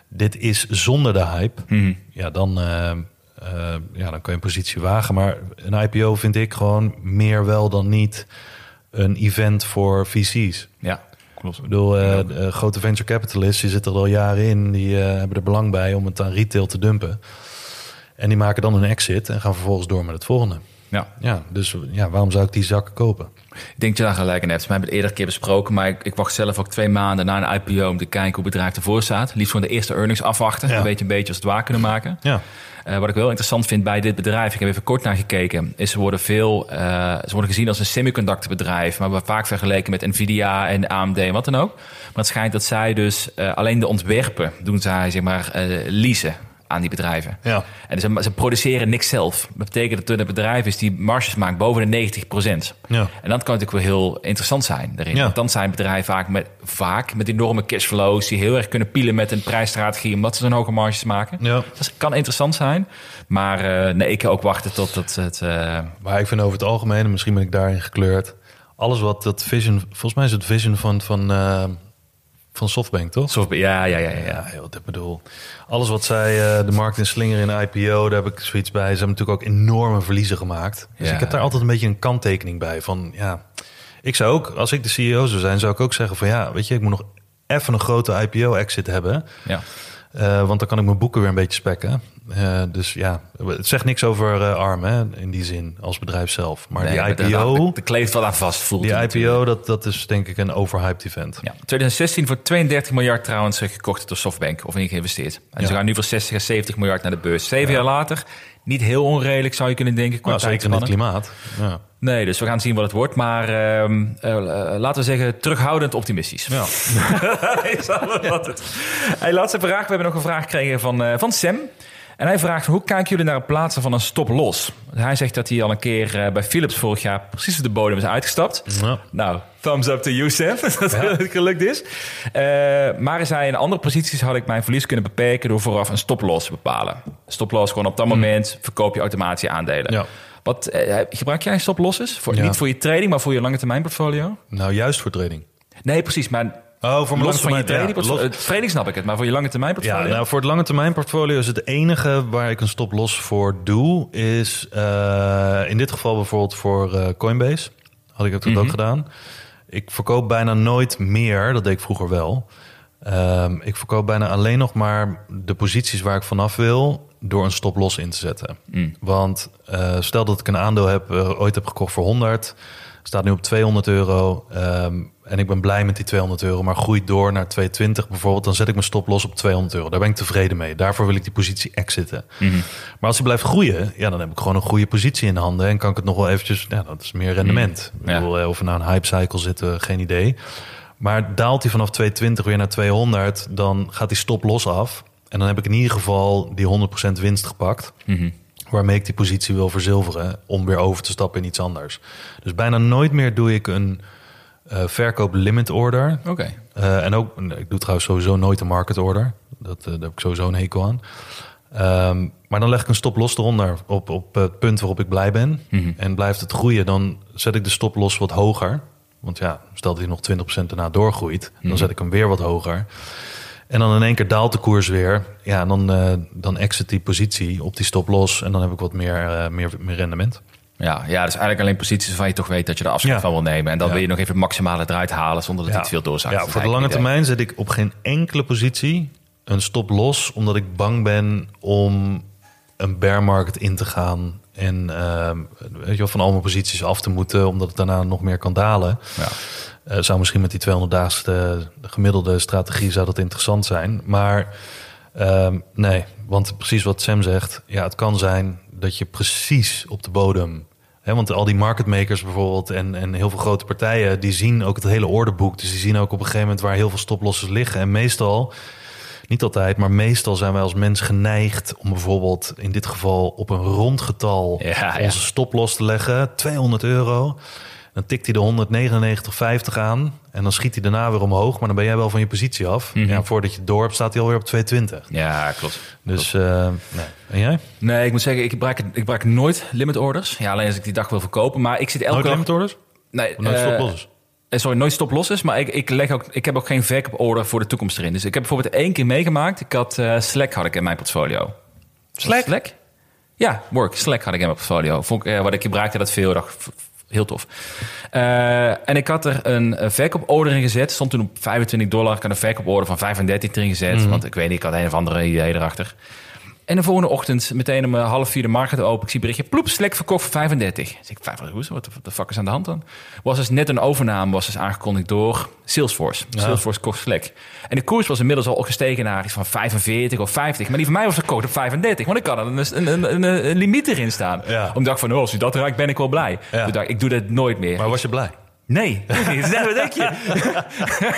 dit is zonder de hype. Mhm. Ja, dan, eh, ja, dan kan je een positie wagen. Maar een IPO vind ik gewoon meer wel dan niet... een event voor VC's. Ja, klopt. Ik bedoel, eh, de, grote venture capitalists, die zitten er al jaren in. Die eh, hebben er belang bij om het aan retail te dumpen. En die maken dan een exit en gaan vervolgens door met het volgende. Ja. Ja, dus ja, waarom zou ik die zakken kopen? Ik denk dat je daar gelijk in hebt. We hebben het eerder een keer besproken, maar ik, ik wacht zelf ook twee maanden na een IPO om te kijken hoe het bedrijf ervoor staat. Liefst gewoon de eerste earnings afwachten. Ja. Dan weet je een beetje als het waar kunnen maken. Ja, Eh, wat ik wel interessant vind bij dit bedrijf, ik heb even kort naar gekeken, is ze worden veel, eh, ze worden gezien als een semiconductorbedrijf, maar we vaak vergeleken met Nvidia en AMD en wat dan ook. Maar het schijnt dat zij dus eh, alleen de ontwerpen doen zij zeg maar leasen aan die bedrijven. ja. En ze, ze produceren niks zelf. Dat betekent dat er een bedrijf is die marges maakt boven de 90% Ja. En dat kan natuurlijk wel heel interessant zijn daarin. Ja. Want dan zijn bedrijven vaak met, vaak met enorme cashflows... die heel erg kunnen pielen met een prijsstrategie... omdat ze zo'n hoge marges maken. ja. Dat kan interessant zijn. Maar eh, nee, ik kan ook wachten tot het... het eh, Maar ik vind over het algemeen, en misschien ben ik daarin gekleurd... alles wat dat vision... Volgens mij is het vision van, van, eh, van Softbank, toch? soort- ja, ja, ja, ja. Ja, ik bedoel, alles wat zij eh, de markt in slinger in IPO, daar heb ik zoiets bij. Ze hebben natuurlijk ook enorme verliezen gemaakt. Dus Ja. ik heb daar altijd een beetje een kanttekening bij. Van ja, ik zou ook, als ik de CEO zou zijn, zou ik ook zeggen van ja, weet je, ik moet nog even een grote IPO-exit hebben. ja. Eh, want dan kan ik mijn boeken weer een beetje spekken. Eh, dus ja, het zegt niks over eh, ARM hè, in die zin als bedrijf zelf. Maar Nee, die IPO, daar- daar kleeft wat aan vast, voelt die. IPO dat, dat is denk ik een overhyped event. Ja, 2016 voor 32 miljard trouwens eh, gekocht door Softbank of in geïnvesteerd. En ze gaan nu voor 60 à 70 miljard naar de beurs. Zeven jaar later, niet heel onredelijk zou je kunnen denken. Qua Nou, zeker in het klimaat. Ja. Nee, dus we gaan zien wat het wordt. Maar ehm, eh, eh, laten we zeggen, terughoudend optimistisch. Ja. Is wat het- Hey, laatste vraag. We hebben nog een vraag gekregen van, eh, van Sam. En hij vraagt, hoe kijken jullie naar het plaatsen van een stop-los? Hij zegt dat hij al een keer eh, bij Philips vorig jaar precies op de bodem is uitgestapt. Ja. Nou, thumbs up to you, dat het gelukt is. Eh, maar hij zei, in andere posities had ik mijn verlies kunnen beperken... door vooraf een stop-loss te bepalen. Stop-loss, gewoon op dat moment verkoop je automatisch aandelen. Ja. Wat, eh, gebruik jij stop-losses? Voor, Ja. Niet voor je trading, maar voor je lange termijn portfolio? Nou, juist voor trading. Nee, precies, maar Oh, voor mijn los van je lange termijn- trading, ja, portfolio- los- eh, trading snap ik het, maar voor je lange termijn Ja, portfolio? nou, voor het lange termijn portfolio is het enige waar ik een stop los voor doe, is eh, in dit geval bijvoorbeeld voor eh, Coinbase. Had ik het ook gedaan. Ik verkoop bijna nooit meer, dat deed ik vroeger wel. Ehm, ik verkoop bijna alleen nog maar de posities waar ik vanaf wil door een stop los in te zetten. Want eh, stel dat ik een aandeel heb, ooit heb gekocht voor 100, staat nu op 200 euro. ehm, en ik ben blij met die 200 euro, maar groeit door naar 220 bijvoorbeeld, dan zet ik mijn stop los op 200 euro. Daar ben ik tevreden mee. Daarvoor wil ik die positie exiten. Maar als die blijft groeien, ja, dan heb ik gewoon een goede positie in de handen en kan ik het nog wel eventjes, ja, dat is meer rendement. Ik Ja. bedoel, eh, of we nou een hype cycle zitten, geen idee. Maar daalt hij vanaf 220 weer naar 200, dan gaat die stop los af. En dan heb ik in ieder geval die 100% winst gepakt. Waarmee ik die positie wil verzilveren om weer over te stappen in iets anders. Dus bijna nooit meer doe ik een eh, verkoop limit order. Oké. Eh, en ook, ik doe trouwens sowieso nooit een market order. Dat, eh, daar heb ik sowieso een hekel aan. Ehm, maar dan leg ik een stop los eronder op, op het punt waarop ik blij ben. En blijft het groeien, dan zet ik de stop los wat hoger. Want ja, stel dat hij nog 20% daarna doorgroeit, dan zet ik hem weer wat hoger. En dan in één keer daalt de koers weer. Ja, dan, dan exit die positie op die stop los. En dan heb ik wat meer, meer, meer rendement. Ja, ja, dus eigenlijk alleen posities waarvan je toch weet dat je er afscheid Ja. van wil nemen. En dan Ja. wil je nog even het maximale eruit halen zonder dat Ja. iets veel doorzakt. Ja, voor de lange het termijn zet ik op geen enkele positie een stop los, omdat ik bang ben om een bear market in te gaan en ehm, weet je wel, van al mijn posities af te moeten, omdat het daarna nog meer kan dalen. Ja. Eh, zou misschien met die 200 daagste gemiddelde strategie zou dat interessant zijn. Maar ehm, nee, want precies wat Sam zegt, ja, het kan zijn dat je precies op de bodem. Want al die market makers bijvoorbeeld en, en heel veel grote partijen, die zien ook het hele orderboek. Dus die zien ook op een gegeven moment waar heel veel stoplossers liggen. En meestal, niet altijd, maar meestal zijn wij als mens geneigd om bijvoorbeeld in dit geval op een rond getal Ja, ja. onze stoploss te leggen, 200 euro. Dan tikt hij de 199,50 aan en dan schiet hij daarna weer omhoog. Maar dan ben jij wel van je positie af. Ja, voordat je het door hebt, staat hij alweer op 220. ja, klopt. Dus, eh, nee. En jij? Nee, ik moet zeggen, ik gebruik, ik gebruik nooit limit orders. Ja, alleen als ik die dag wil verkopen. Maar ik zit elke Nooit dag... limit orders? Nee, Nooit eh, stoplossers? eh, Sorry, nooit stop is. Maar ik, ik, leg ook, ik heb ook geen verkooporder voor de toekomst erin. Dus ik heb bijvoorbeeld één keer meegemaakt. Ik had Slack had ik in mijn portfolio. Slack? Slack? Ja, Work. Slack had ik in mijn portfolio. Vond ik, wat ik gebruikte dat veel. F- heel tof. Eh, en ik had er een, een verkooporder in gezet. Stond toen op 25 dollar. Ik had een verkooporder van 35 erin gezet. Mhm. Want ik weet niet, ik had een of andere idee erachter. En de volgende ochtend, meteen om eh, half vier de markt open. Ik zie berichtje, ploep, Slack verkocht voor 35. Dus ik, 35, wat de fuck is aan de hand dan? Was dus net een overname, was dus aangekondigd door Salesforce. Salesforce kocht Slack. En de koers was inmiddels al gestegen naar iets van 45 of 50. Maar die van mij was verkocht op 35. Want ik had er een, een, een, limiet erin staan. Ja. Omdat ik van, oh, als u dat raakt, ben ik wel blij. Ja. Ik, ik doe dat nooit meer. Maar was je blij? Nee, nee, wat denk je?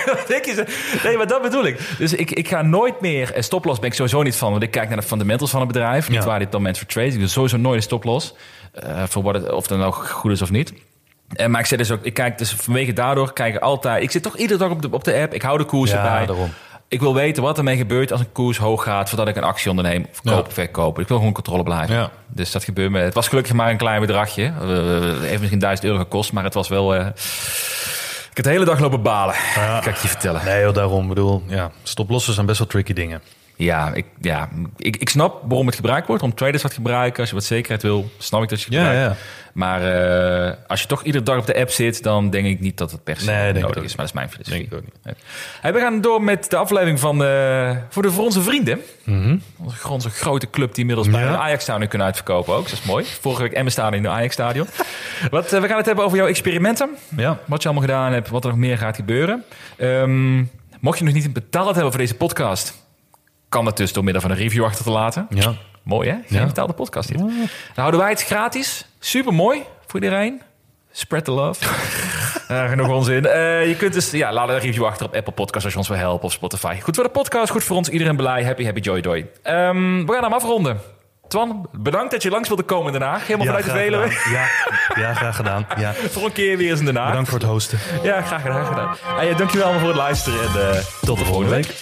wat denk je? Nee, maar dat bedoel ik. Dus ik, ik ga nooit meer... eh, Stoploss ben ik sowieso niet van, want ik kijk naar de fundamentals van het bedrijf. Niet Ja. waar dit dan mensen voor trade. Ik doe sowieso nooit een stoploss. eh, voor wat het, of dan ook goed is of niet. En, maar ik, zet dus ook, ik kijk dus vanwege daardoor kijk ik altijd... Ik zit toch iedere dag op de, op de app. Ik hou de koers Ja, erbij. daarom. Ik wil weten wat ermee gebeurt als een koers hoog gaat... voordat ik een actie onderneem. Of Ja. verkopen. Ik wil gewoon controle blijven. Ja. Dus dat gebeurt me. Het was gelukkig maar een klein bedragje. Eh, Het heeft misschien 1000 euro gekost, maar het was wel... eh, ik heb de hele dag lopen balen. Kan ik je vertellen. Nee, joh, daarom. Ik bedoel, ja, stoplossen zijn best wel tricky dingen. Ja, ik, ja ik, ik snap waarom het gebruikt wordt. Om traders wat gebruiken. Als je wat zekerheid wil, snap ik dat je het Ja, gebruikt. ja. Maar eh, als je toch iedere dag op de app zit, dan denk ik niet dat het per se Nee, nodig is. Maar dat is mijn filosofie. Denk ik ook niet. Hey, we gaan door met de aflevering van eh, voor, de, voor onze vrienden. onze, onze grote club die inmiddels bij Mhm. Ja. een Ajax-stadion kunnen uitverkopen ook. Dat is mooi. Vorige week Emmen staan in de Ajax-stadion. Wat, eh, we gaan het hebben over jouw experimenten. Ja. Wat je allemaal gedaan hebt, wat er nog meer gaat gebeuren. Ehm, mocht je nog niet betaald hebben voor deze podcast, kan dat dus door middel van een review achter te laten. Ja. Mooi hè? Geen Ja. betaalde podcast dit. Dan houden wij het gratis. Super mooi voor iedereen. Spread the love. Eh, genoeg onzin. Eh, je kunt dus, ja, laat een review achter op Apple Podcasts als je ons wil helpen of Spotify. Goed voor de podcast, goed voor ons. Iedereen blij. Happy, happy, joy, joy. Ehm, we gaan hem afronden. Twan, bedankt dat je langs wilde komen in Den Haag. Helemaal vanuit de Veluwe. Ja, ja, graag gedaan. Ja. Voor een keer weer eens in Den Haag. Bedankt voor het hosten. Ja, graag gedaan. Graag gedaan. En, ja, dankjewel allemaal voor het luisteren en eh, tot de volgende week.